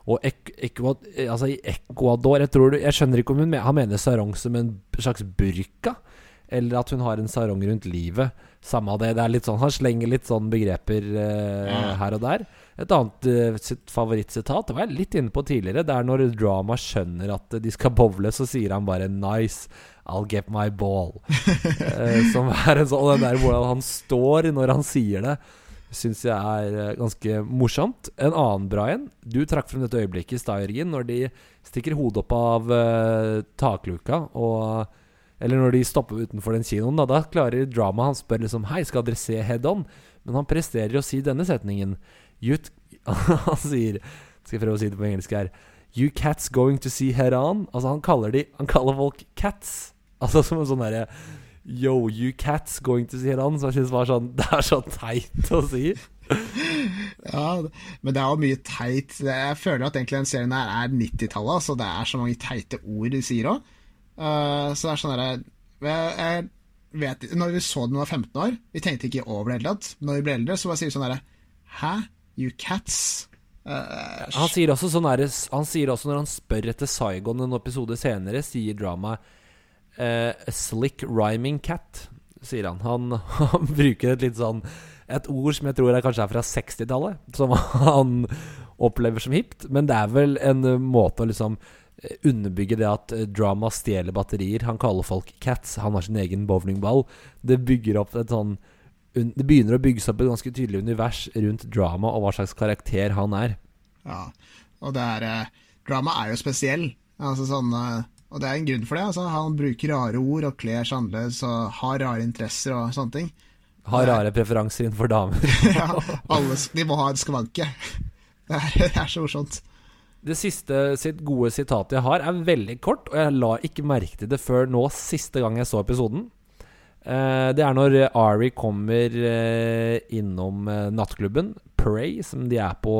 A: Og ek, ek, altså i Ecuador jeg, tror du, jeg skjønner ikke om hun han mener sarong som en slags burka, eller at hun har en sarong rundt livet. Samme av det. det er litt sånn, Han slenger litt sånn begreper uh, ja. her og der. Et annet sitt favorittsitat Det var jeg litt inne på tidligere. Det er når drama skjønner at de skal bowle, så sier han bare 'nice'. I'll get my ball. eh, som er en sånn Den der hvordan han står når han sier det, syns jeg er eh, ganske morsomt. En annen bra en. Du trakk frem dette øyeblikket i stad, Jørgen, når de stikker hodet opp av uh, takluka og Eller når de stopper utenfor den kinoen. Da, da klarer drama Han spør liksom Hei, skal dere se Head On? Men han presterer å si denne setningen. han sier Skal jeg prøve å si det på engelsk her. You cats going to see head on? Altså Han kaller, de, han kaller folk cats. Altså som en sånn derre Yo, you cats going to see head on. Så jeg synes det var sånn Det er så teit å si.
B: ja, men det er jo mye teit. Jeg føler at egentlig den serien her er 90-tallet. Så det er så mange teite ord de sier òg. Uh, så det er sånn derre jeg, vet Når vi så den var 15 år, vi tenkte ikke over det hele tatt. Når vi ble eldre, så bare sier vi sånn derre Hæ? You cats?
A: Uh, han, sier også sånn der, han sier også når han spør etter Saigon en episode senere, sier dramaet Uh, slick rhyming cat, sier han. han. Han bruker et litt sånn Et ord som jeg tror er kanskje er fra 60-tallet, som han opplever som hipt. Men det er vel en måte å liksom underbygge det at drama stjeler batterier. Han kaller folk cats. Han har sin egen bowlingball. Det bygger opp et sånn Det begynner å bygges opp et ganske tydelig univers rundt drama og hva slags karakter han er.
B: Ja, og det er Drama er jo spesiell. Altså sånn og det er en grunn for det. Altså, han bruker rare ord og kler seg annerledes og har rare interesser og sånne ting.
A: Har rare preferanser innenfor damer.
B: ja, alle, de må ha en skvanke. Det er, det er så morsomt.
A: Det siste sitt gode sitatet jeg har, er veldig kort, og jeg la ikke merke til det før nå, siste gang jeg så episoden. Eh, det er når Ari kommer eh, innom eh, nattklubben, Pray, som de er på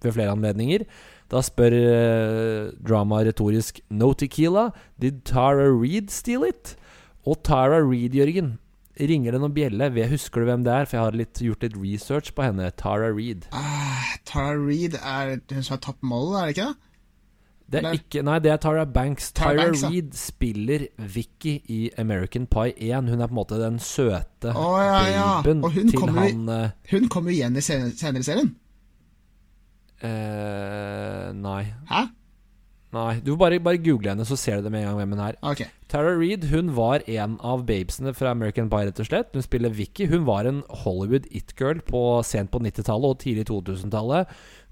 A: ved flere anledninger. Da spør dramaet drama retorisk No tequila. Did Tara Reed steal it? Og Tara Reed, Jørgen, ringer det noen bjelle? Husker du hvem det er? For jeg har litt, gjort litt research på henne. Tara Reed.
B: Uh, Tara Reed er hun som er top model, er det ikke det?
A: Det er ikke, nei, det er Tara Banks. Tara, Tara Banks, Reed spiller Vicky i American Pie 1. Hun er på en måte den søte oh, ja, ja. babyen til
B: kommer,
A: han uh,
B: Hun kommer igjen i senere serien.
A: Uh, nei.
B: Hæ?
A: Nei, Du bare, bare google henne, så ser du det med en gang hvem hun er.
B: Okay.
A: Tara Reed hun var en av babesene fra American Pie, rett og slett. Hun spiller Vicky. Hun var en Hollywood it-girl sent på 90-tallet og tidlig 2000-tallet.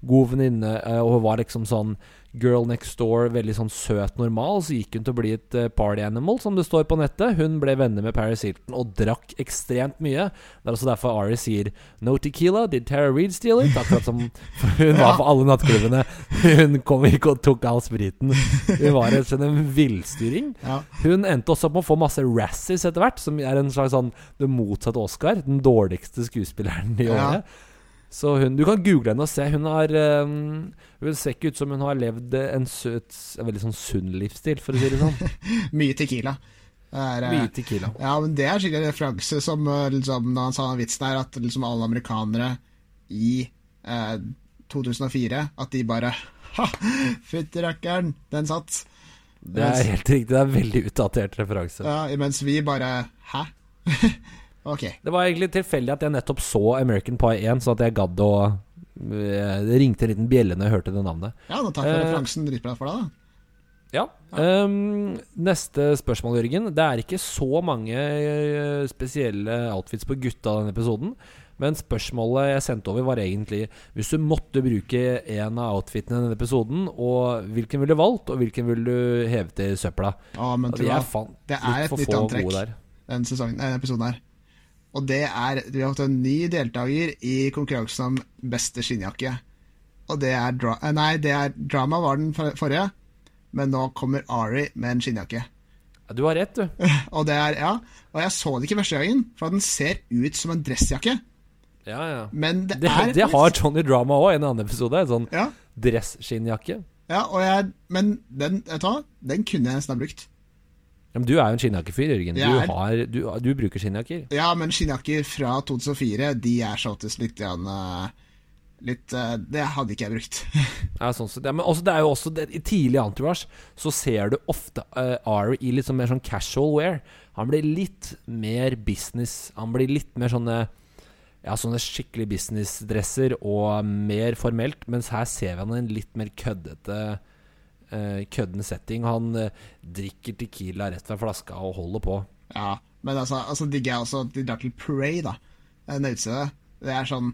A: God venninne, uh, og hun var liksom sånn girl next door, veldig sånn søt, normal. Så gikk hun til å bli et uh, party animal, som det står på nettet. Hun ble venner med Paris Hilton og drakk ekstremt mye. Det er også derfor Ari sier 'No tequila, did Tara Reed steal it?' Akkurat som hun var på alle nattklubbene. Hun kom ikke og tok all spriten. Hun var rett og en villstyring. Hun endte også opp med å få masse Razzies etter hvert, som er en slags sånn det motsatte Oscar. Den dårligste skuespilleren i året. Ja. Så hun, Du kan google henne og se. Hun har um, Hun ser ikke ut som hun har levd en søt En veldig sånn sunn livsstil, for å si det sånn.
B: Mye Tequila.
A: Er, Mye Tequila.
B: Ja, men Det er skikkelig referanse som eh, liksom, da han sa den vitsen her, at liksom alle amerikanere i eh, 2004 At de bare Ha! Fytti rakkeren, den satt.
A: Det er helt riktig. Det er en veldig utdatert referanse.
B: Ja, Mens vi bare Hæ? Okay.
A: Det var egentlig tilfeldig at jeg nettopp så American Pie 1, så at jeg gadd å Det eh, ringte en liten bjelle når jeg hørte det navnet.
B: Ja, nå takk for uh, referansen. Dritbra for deg, da.
A: Ja. Um, neste spørsmål, Jørgen. Det er ikke så mange eh, spesielle outfits på gutta denne episoden. Men spørsmålet jeg sendte over, var egentlig Hvis du måtte bruke en av outfitene i denne episoden, og hvilken ville du valgt, og hvilken ville du hevet i søpla?
B: Ja, men tror jeg, det er et nytt antrekk.
A: gode der.
B: den sesongen, denne episoden her. Og det er Vi har fått en ny deltaker i konkurransen om beste skinnjakke. Og det er dra eh, Nei, det er Drama var den forrige, men nå kommer Ari med en skinnjakke.
A: Ja, Du har rett, du.
B: Og det er Ja, og jeg så det ikke første gangen, for den ser ut som en dressjakke.
A: Ja, ja.
B: Men det,
A: Det,
B: er
A: det har Johnny Drama òg en annen episode. En sånn
B: Ja,
A: dressskinnjakke.
B: ja og jeg Men den, vet du hva? Den kunne jeg nesten ha brukt.
A: Ja, men du er jo en skinnjakkefyr, Jørgen. Du, har, du, du bruker skinnjakker.
B: Ja, men skinnjakker fra 2004, de er så oftest litt grann eh, Litt eh, Det hadde ikke jeg brukt.
A: Ja, sånn så ja, men også, det er jo også det, I tidlig antivars så ser du ofte uh, Ari i litt sånn mer sånn casual wear. Han blir litt mer business. Han blir litt mer sånne Ja, sånne skikkelig businessdresser og mer formelt. Mens her ser vi han en litt mer køddete uh, kødden setting. Han uh, drikker Tequila rett fra flaska og holder på.
B: Ja, men altså, altså digger jeg også at de drar til Pray, da. En utstedet. Det er sånn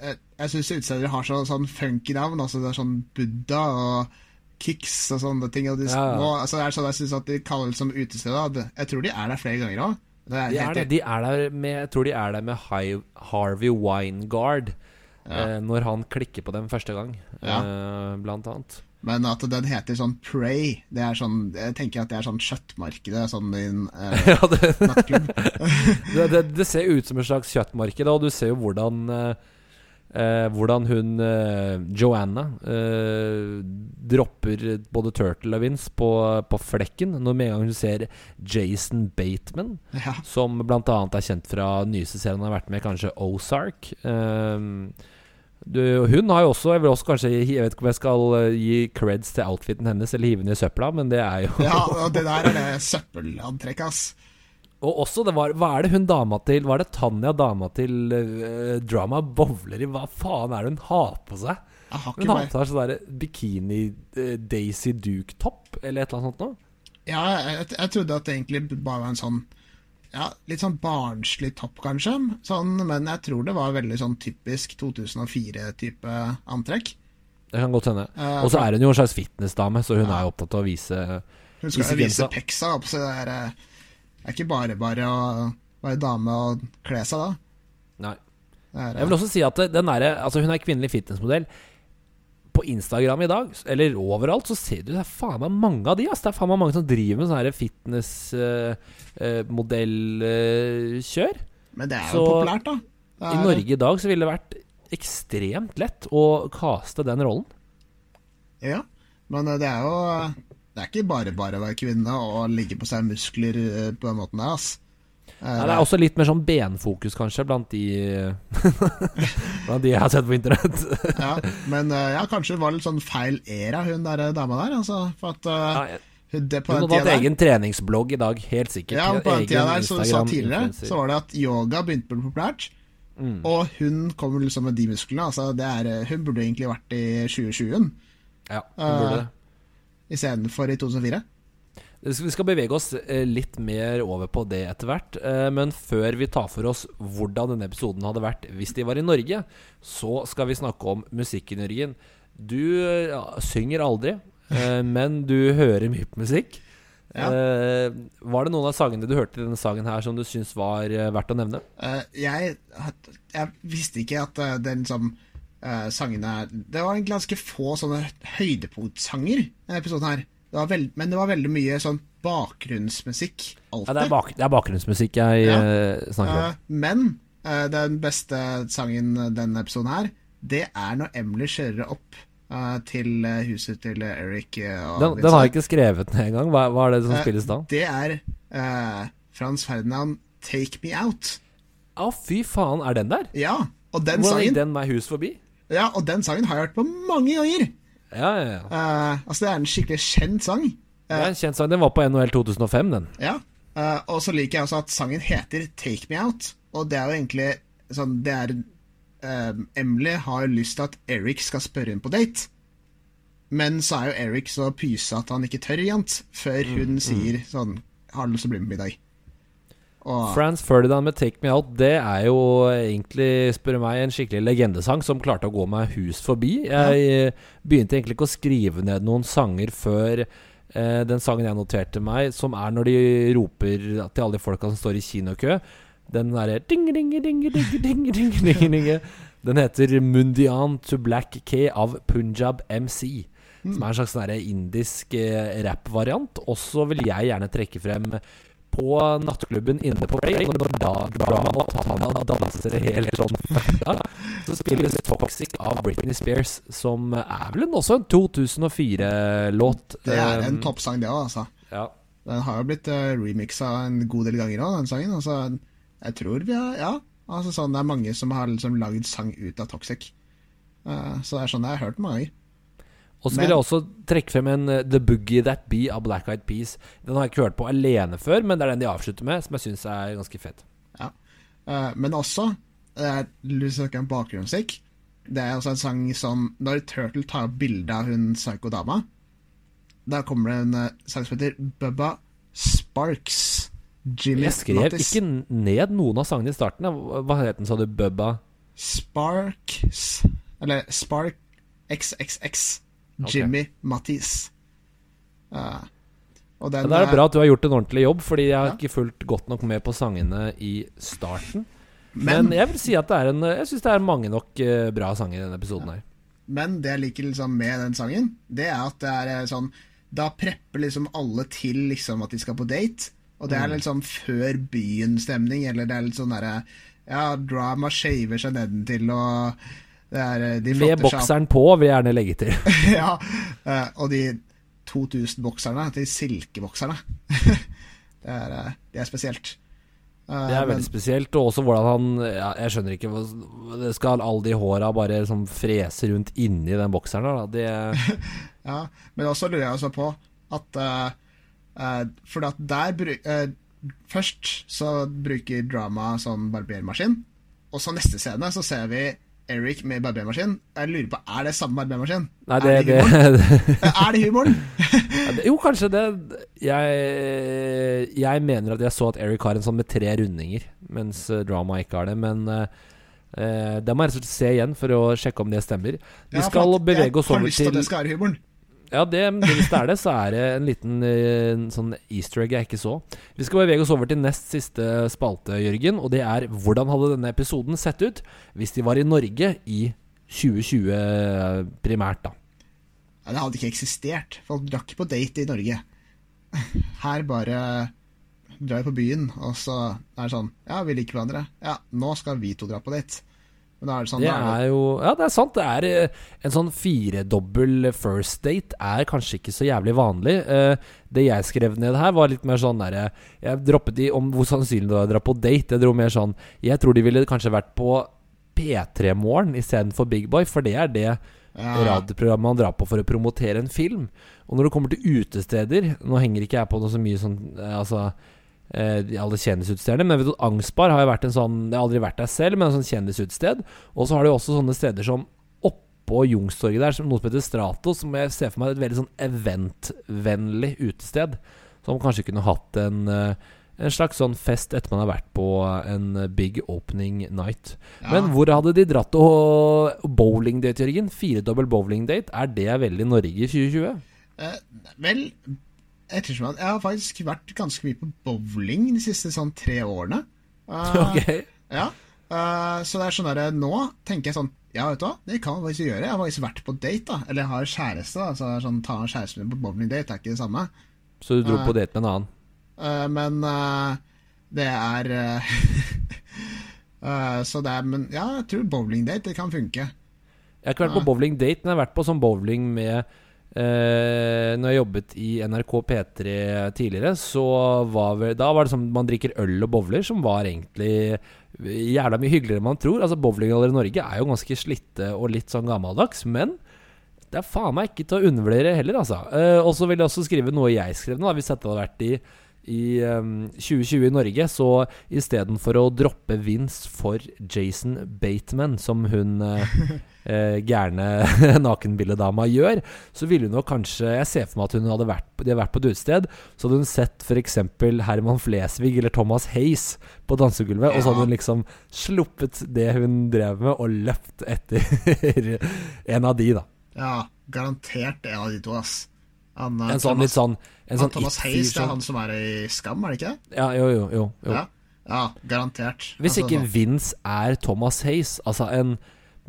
B: Jeg, Jeg syns utstedere har så, sånn funky navn. Altså det er sånn Buddha og Kicks og sånne ting. Og de,
A: Ja.
B: Nå, altså det er sånn jeg syns at de kaller det som utested. Jeg tror de er der flere ganger òg.
A: De er, de er der med Jeg tror de er der med Hi- Harvey Wineguard.
B: Ja.
A: eh, når han klikker på dem første gang,
B: Ja.
A: eh, blant annet.
B: Men at den heter sånn Prey, det er sånn Jeg tenker at det er sånn kjøttmarkedet sånn i en eh,
A: ja, det,
B: nattklubb.
A: det, det, det ser ut som et slags kjøttmarked, og du ser jo hvordan eh, eh, Hvordan hun eh, Joanna eh, dropper både Turtle og Vince på, på flekken når med en gang hun ser Jason Bateman,
B: ja.
A: som bl.a. er kjent fra nyeste serien han har vært med, kanskje Ozark. Um, du, hun har jo også Jeg vil også kanskje Jeg vet ikke om jeg skal eh, gi creds til outfiten hennes eller hive den i søpla, men det er jo
B: ja, det der er det søppelantrekket, ass.
A: Og også, det var, hva er det hun dama til Hva er det Tanja, dama til uh, Drama Bowler i? Hva faen er det hun har på seg? Hun har på seg sånn der bikini uh, Daisy Duke-topp, eller et eller annet sånt noe.
B: Ja, jeg, jeg trodde at det egentlig bare var en sånn Ja, litt sånn barnslig topp, kanskje. Sånn, men jeg tror det var veldig sånn typisk 2004-type antrekk.
A: Det kan godt hende.
B: Uh,
A: Og så er hun jo en slags fitnessdame, så hun
B: Ja.
A: er jo opptatt av å vise
B: Hun skal
A: Vise
B: jo vise peksa opp, så det er, eh, det er ikke bare bare å være dame og kle seg da.
A: Nei.
B: Er,
A: Jeg vil også si at den er, altså hun er kvinnelig fitnessmodell. På Instagram i dag, eller overalt, så ser du det er faen meg mange av de. Ass. Det er faen meg mange som driver med sånn Uh, uh,
B: men det er jo
A: så-
B: populært, da. Er...
A: I Norge i dag så ville det vært ekstremt lett å kaste den rollen.
B: Ja, men eh, det er jo Det er ikke bare bare å være kvinne og ligge på seg muskler eh, på den måten der, ass. Eh,
A: Nei, det er også litt mer sånn benfokus, kanskje, blant de Blant de jeg har sett på internett.
B: ja, men eh, ja, kanskje det var litt sånn feil era, hun der eh, dama der. Altså, for at eh,
A: Ja, jeg-
B: hun, det, på
A: Hun hadde hatt egen treningsblogg i dag, helt sikkert.
B: ja, men på den tida der, som du sa tidligere,
A: influencer.
B: så var det at yoga begynte å bli populært.
A: Mm.
B: Og hun kommer liksom med de musklene. Altså, det er, eh, hun burde egentlig vært i 2020
A: Ja, hun burde det.
B: istedenfor i 2004.
A: Vi skal- bevege oss eh, litt mer over på det etter hvert. eh, Men før vi tar for oss hvordan denne episoden hadde vært hvis de var i Norge, så skal vi snakke om musikken, Jørgen. Du eh, ja, synger aldri, eh, men du hører mye på musikk.
B: Ja.
A: Eh, Var det noen av sangene du hørte i denne sangen her som du syns var eh, verdt å nevne?
B: Eh, jeg, jeg visste ikke at eh, den som eh, sangene Det var ganske få sånne høydepunktsanger i denne episoden her. Det veld, men det var veldig mye sånn bakgrunnsmusikk.
A: Ja, det, er bak, det er bakgrunnsmusikk jeg
B: Ja.
A: eh, snakker om.
B: Uh, men uh, den beste sangen denne episoden her, det er når Emily kjører opp til huset til Eric.
A: Den, den har jeg ikke skrevet ned engang. Hva, hva er det som spilles da?
B: Det er Frans Ferdinand 'Take Me Out'.
A: Å, fy faen, er den der?
B: Ja, og den
A: Hvordan
B: sangen
A: gikk den meg hus forbi?
B: Ja, og den sangen har jeg hørt på mange ganger.
A: Ja, ja, ja.
B: Uh, altså, det er en skikkelig kjent sang.
A: Det er en kjent sang. Den var på NHL 2005, den.
B: Ja. Uh, og så liker jeg også at sangen heter 'Take Me Out'. Og det er jo egentlig sånn Det er eh, Emily har lyst til at Eric skal spørre henne på date. Men så er jo Eric så pyse at han ikke tør, jant, før hun sier sånn Har du lyst til å bli med på middag?
A: Franz Ferdinand med 'Take Me Out' Det er jo egentlig, spør du meg, en skikkelig legendesang som klarte å gå meg hus forbi. Jeg eh, begynte egentlig ikke å skrive ned noen sanger før eh, den sangen jeg noterte meg, som er når de roper til alle de folka som står i kinokø. Den derre ding, ding, ding, ding, ding, ding, ding, ding. Den heter 'Mundian to Black K' av Punjab MC. Som er en slags sånn indisk eh, rappvariant. Og så vil jeg gjerne trekke frem på nattklubben inne på Play, når da Drama og Tanya danser helt sånn fucka, så spilles Toxic av Britney Spears, som er vel en- også en 2004-låt.
B: det er
A: Um,
B: en toppsang, det òg, altså.
A: Ja.
B: Den har jo blitt uh, remixa en god del ganger òg, den sangen. Altså, jeg tror vi har Ja. Altså, sånn, det er mange som har liksom lagd sang ut av Toxic. Uh, så det er sånn jeg har hørt mange ganger.
A: Og så vil jeg også trekke frem en uh, The Boogie That Be av Black Eyed Peas. Den har jeg ikke hørt på alene før, men det er den de avslutter med, som jeg syns er ganske fett.
B: Ja. Uh, men også uh, du snakker om bakgrunnsmusikk Det er også en sang som Når Turtle tar opp bilde av hun psyko-dama, da kommer det en uh, sang som heter Bubba Sparks. Jimmy
A: Jeg skrev
B: Mattis.
A: ikke ned noen av sangene i starten. Hva het den, sa du? Bubba?
B: Sparks Eller Spark XXX. Jimmy Mattis. Uh, og den
A: ja, det
B: er
A: bra at du har gjort en ordentlig jobb, fordi jeg har
B: Ja.
A: ikke fulgt godt nok med på sangene i starten.
B: Men,
A: Men jeg vil si at det er en Jeg syns det er mange nok eh, bra sanger i denne episoden her.
B: Men det jeg liker liksom med den sangen, det er at det er eh, sånn Da prepper liksom alle til liksom at de skal på date. Og det er
A: Mm.
B: liksom før byen-stemning, eller det er litt sånn derre Ja, drama shaver seg nedentil, og er eh, De
A: Med bokseren på, vil jeg gjerne legge til.
B: ja, eh, og de 2000 bokserne, de silkebokserne. det, er, eh, det er spesielt.
A: Det er veldig spesielt. Og også hvordan han ja, Jeg skjønner ikke det Skal alle de håra bare liksom frese rundt inni den bokseren da? Det
B: Ja, men også lurer jeg også på at uh, For at der eh, Først så bruker drama sånn barbermaskin, og så neste scene så ser vi Eric med barbermaskin. Jeg lurer på, er det samme barbermaskin?
A: Nei, det,
B: er, det
A: det,
B: humoren? er det humoren?
A: Jo, kanskje det jeg, jeg mener at jeg så at Eric har en sånn med tre rundinger, mens eh, Drama ikke har det. Men eh, eh, det må jeg se igjen for å sjekke om det stemmer. Vi
B: Ja,
A: skal bevege oss over til
B: Jeg har lyst til at det skal være humoren.
A: Ja, det, hvis det er det, så er det en liten eh, sånn easter egg jeg ikke så. Vi skal bevege oss over til nest siste spalte, Jørgen. Og det er hvordan hadde denne episoden sett ut hvis de var i Norge i 2020 eh, primært, da.
B: Ja, det hadde ikke eksistert. Folk drakk på date i Norge. Her bare drar vi på byen, og så er det sånn Ja, vi liker hverandre. Ja, nå skal vi to dra på date. Men er det sånn
A: Det
B: er
A: jo Ja, det er sant. Det er eh, en sånn firedobbel first date er kanskje ikke så jævlig vanlig. Eh, Det jeg skrev ned her, var litt mer sånn derre Jeg droppet de om hvor sannsynlig det var å dra på date. Jeg dro mer sånn Jeg tror de ville kanskje vært på P3-morgen istedenfor Big Boy, for det er det
B: ja,
A: radioprogrammet man drar på for å promotere en film. Og når det kommer til utesteder Nå henger ikke jeg på noe så mye sånn eh, Altså eh, de alle kjendisutstedene. men vet du, Angstbar har jo vært en sånn Jeg har aldri vært der selv, men en sånn kjendisutsted. Og så har de også sånne steder som oppå Jungstorget der, som noe som heter Stratos, som jeg ser for meg er et veldig sånn eventvennlig utested. Som kanskje kunne hatt en eh, en slags sånn fest etter man har vært på en big opening night.
B: ja.
A: Men hvor hadde de dratt og bowlingdate, Jørgen? Firedobbel bowlingdate. Er det veldig Norge i 2020?
B: Eh, vel, ettersom at jeg har faktisk vært ganske mye på bowling de siste sånn tre årene. Uh,
A: okay.
B: Ja, Uh, så det er sånn der, nå tenker jeg sånn Ja, vet du hva, det kan jeg faktisk gjøre. Jeg har faktisk vært på date, da. Eller jeg har kjæreste, da. Så sånn, ta kjæresten med på bowlingdate er ikke det samme.
A: Så du dro
B: uh,
A: på date med en annen?
B: Eh, men eh, det er eh, eh, Så det er Men ja, jeg tror bowlingdate, det kan funke.
A: Jeg har ikke vært på bowlingdate, men jeg har vært på sånn bowling med eh, Når jeg jobbet i NRK P3 tidligere, så var vel Da var det sånn man drikker øl og bowler, som var egentlig jævla mye hyggeligere enn man tror. Altså Bowlinghaller i Norge er jo ganske slitte og litt sånn gammeldags, men det er faen meg ikke til å undervurdere heller, altså. Eh, og så vil jeg også skrive noe jeg skrev nå, hvis dette hadde vært i i um, 2020 i Norge, så istedenfor å droppe Vince for Jason Bateman, som hun uh, uh, gærne nakenbilledama gjør, så ville hun nok kanskje Jeg ser for meg at hun hadde vært, de hadde vært på et utested, så hadde hun sett f.eks. Herman Flesvig eller Thomas Hays på dansegulvet, og så hadde hun liksom sluppet det hun drev med, og løpt etter en av de, da.
B: Ja, garantert en av de to, ass. Han,
A: en sånn Thomas, litt sånn en
B: sånn Thomas Hays, det er han som er i Skam, er det ikke det?
A: Ja, jo, jo, jo, jo.
B: Ja, ja, garantert.
A: Hvis altså, ikke sånn. Vince er Thomas Hays, altså en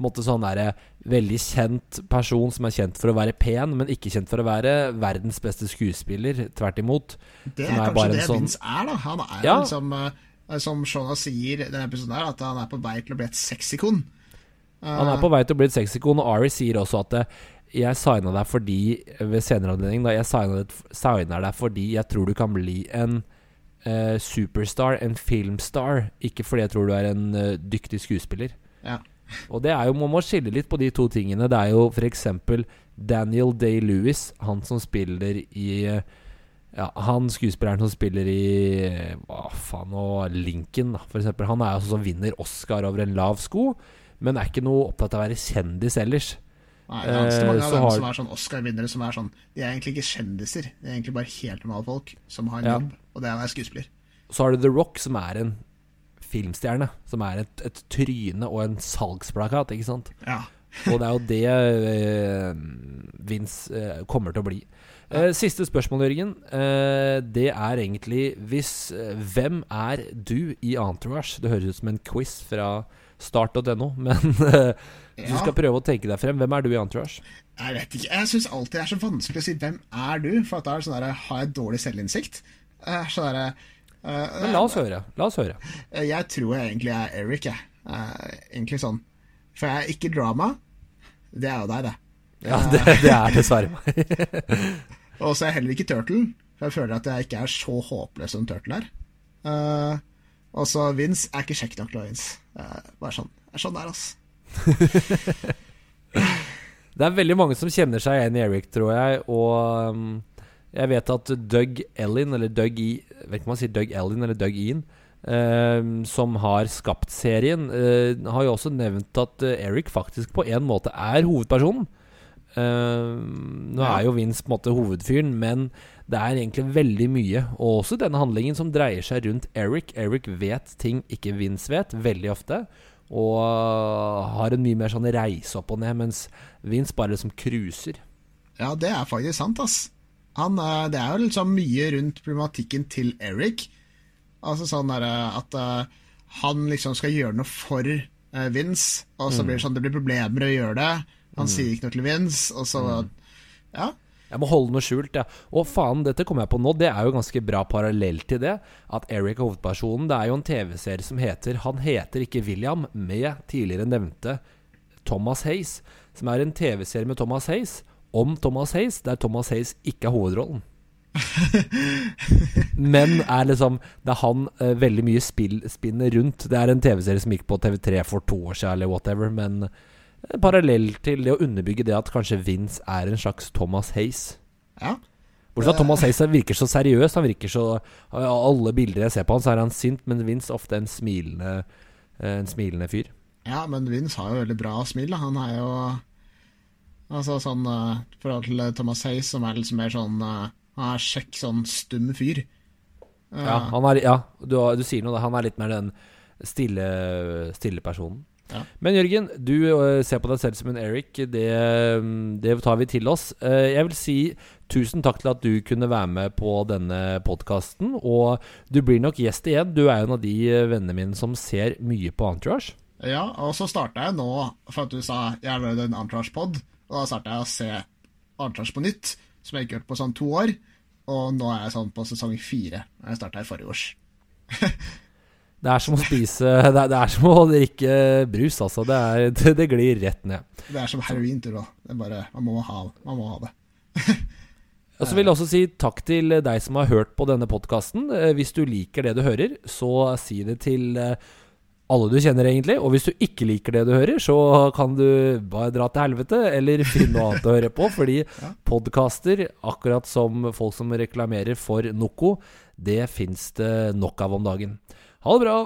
A: måte sånn der, veldig kjent person som er kjent for å være pen, men ikke kjent for å være verdens beste skuespiller. Tvert imot.
B: Det er, er kanskje det sånn... Vince er, da. Han er ja. liksom, uh, som Shona sier i denne episoden, her, at han er på vei til å bli et sexikon.
A: Han er på vei til å bli et sexikon, og Ari sier også at det, jeg signa deg fordi Ved senere anledning, da. Jeg signer deg fordi jeg tror du kan bli en uh, superstar, en filmstar. Ikke fordi jeg tror du er en uh, dyktig skuespiller.
B: Ja.
A: Og det er jo, Man må skille litt på de to tingene. Det er jo f.eks. Daniel Day-Lewis, han som spiller i ja, Han skuespilleren som spiller i Hva faen og Lincoln, da, f.eks. Han er sånn som vinner Oscar over en lav sko, men er ikke noe opptatt av å være kjendis ellers.
B: Nei, det er ganske mange av dem har... som er sånn Oscar-vinnere som er sånn De er egentlig ikke kjendiser. De er egentlig bare helt normale folk som har en ja. jobb, og det er å være skuespiller.
A: Så har du The Rock, som er en filmstjerne. Som er et, et tryne og en salgsplakat, ikke sant?
B: Ja.
A: og det er jo det uh, Vince uh, kommer til å bli. Uh, siste spørsmål, Jørgen. det er egentlig hvis Hvem er du i Entourage? Det høres ut som en quiz fra start.no, men du skal prøve å tenke deg frem. Hvem er du i Entourage?
B: Jeg vet ikke. Jeg syns alltid det er så vanskelig å si 'hvem er du', for at da er det sånn der, har jeg dårlig selvinnsikt. Sånn der,
A: uh, Men la oss høre. La oss høre.
B: Jeg tror jeg egentlig er Eric, jeg. Uh, egentlig sånn. For jeg er ikke drama. Det er jo deg, det.
A: Ja, det, det er dessverre meg.
B: og så er jeg heller ikke Turtle, for jeg føler at jeg ikke er så håpløs som Turtle er. Og så Vince er ikke kjekk nok til å Vince. Bare sånn. Det er sånn det er, altså.
A: det er veldig mange som kjenner seg igjen i Eric, tror jeg. Og um, jeg vet at Doug Ellin, eller Doug E Vet ikke om man sier Doug Ellin eller Doug Ian, eh, som har skapt serien, eh, har jo også nevnt at uh, Eric faktisk på en måte er hovedpersonen. Eh, nå er jo Vince på en måte hovedfyren, men det er egentlig veldig mye, og også denne handlingen, som dreier seg rundt Eric. Eric vet ting ikke Vince vet, veldig ofte. Og har en mye mer sånn reise opp og ned, mens Vince bare liksom cruiser.
B: Ja, det er faktisk sant, ass. Han, eh, det er jo liksom mye rundt problematikken til Eric. Altså sånn der, eh, at uh, han liksom skal gjøre noe for Vince, og så mm. blir det sånn det blir problemer å gjøre det. Han mm. sier ikke noe til Vince, og så mm. Ja.
A: Jeg må holde noe skjult, ja. Og faen, dette kommer jeg på nå. Det er jo ganske bra parallell til det. At Eric er hovedpersonen. Det er jo en TV-serie som heter Han heter ikke William, med tidligere nevnte Thomas Hace. Som er en TV-serie med Thomas Hace om Thomas Hays, der Thomas Hays ikke er hovedrollen. Men er liksom Det er han uh, veldig mye spill, spinner rundt. Det er en TV-serie som gikk på TV3 for to år siden, eller whatever. Men parallell til det å underbygge det at kanskje Vince er en slags Thomas Hays.
B: Ja.
A: Bortsett fra Thomas Hays virker så seriøs. Han virker så Alle bilder jeg ser på han, så er han sint, men Vince ofte en smilende, en smilende fyr.
B: Ja, men Vince har jo veldig bra smil. Da. Han er jo Altså sånn uh, forhold til Thomas Hayes, som er litt mer sånn uh, Han er kjekk, sånn stum fyr.
A: Uh, ja, han er, ja du, du, sier noe. Da. Han er litt mer den stille, stille personen.
B: Ja.
A: Men Jørgen, du uh, ser på deg selv som en Eric. Det, det tar vi til oss. Jeg vil si tusen takk til at du kunne være med på denne podkasten. Og du blir nok gjest igjen. Du er en av de eh, vennene mine som ser mye på Entourage.
B: Ja, og så starta jeg nå, for at du sa jeg har en Entourage-pod. Og da starta jeg å se Entourage på nytt, som jeg ikke har gjort på sånn to år. Og nå er jeg sånn på sesong fire. Jeg starta i forrige års.
A: Det er som å spise Det er, det er som å drikke brus, altså. Det, er, det, det, glir rett ned.
B: Det er som heroin, tror jeg. Det er bare, man må ha, man må ha det.
A: Og så vil jeg også si takk til deg som har hørt på denne podkasten. Eh, hvis du liker det du hører, så si det til eh, alle du kjenner, egentlig. Og hvis du ikke liker det du hører, så kan du bare dra til helvete, eller finne noe annet å høre på. Fordi ja. podkaster, akkurat som folk som reklamerer for Noco, det fins det nok av om dagen. Ha det bra!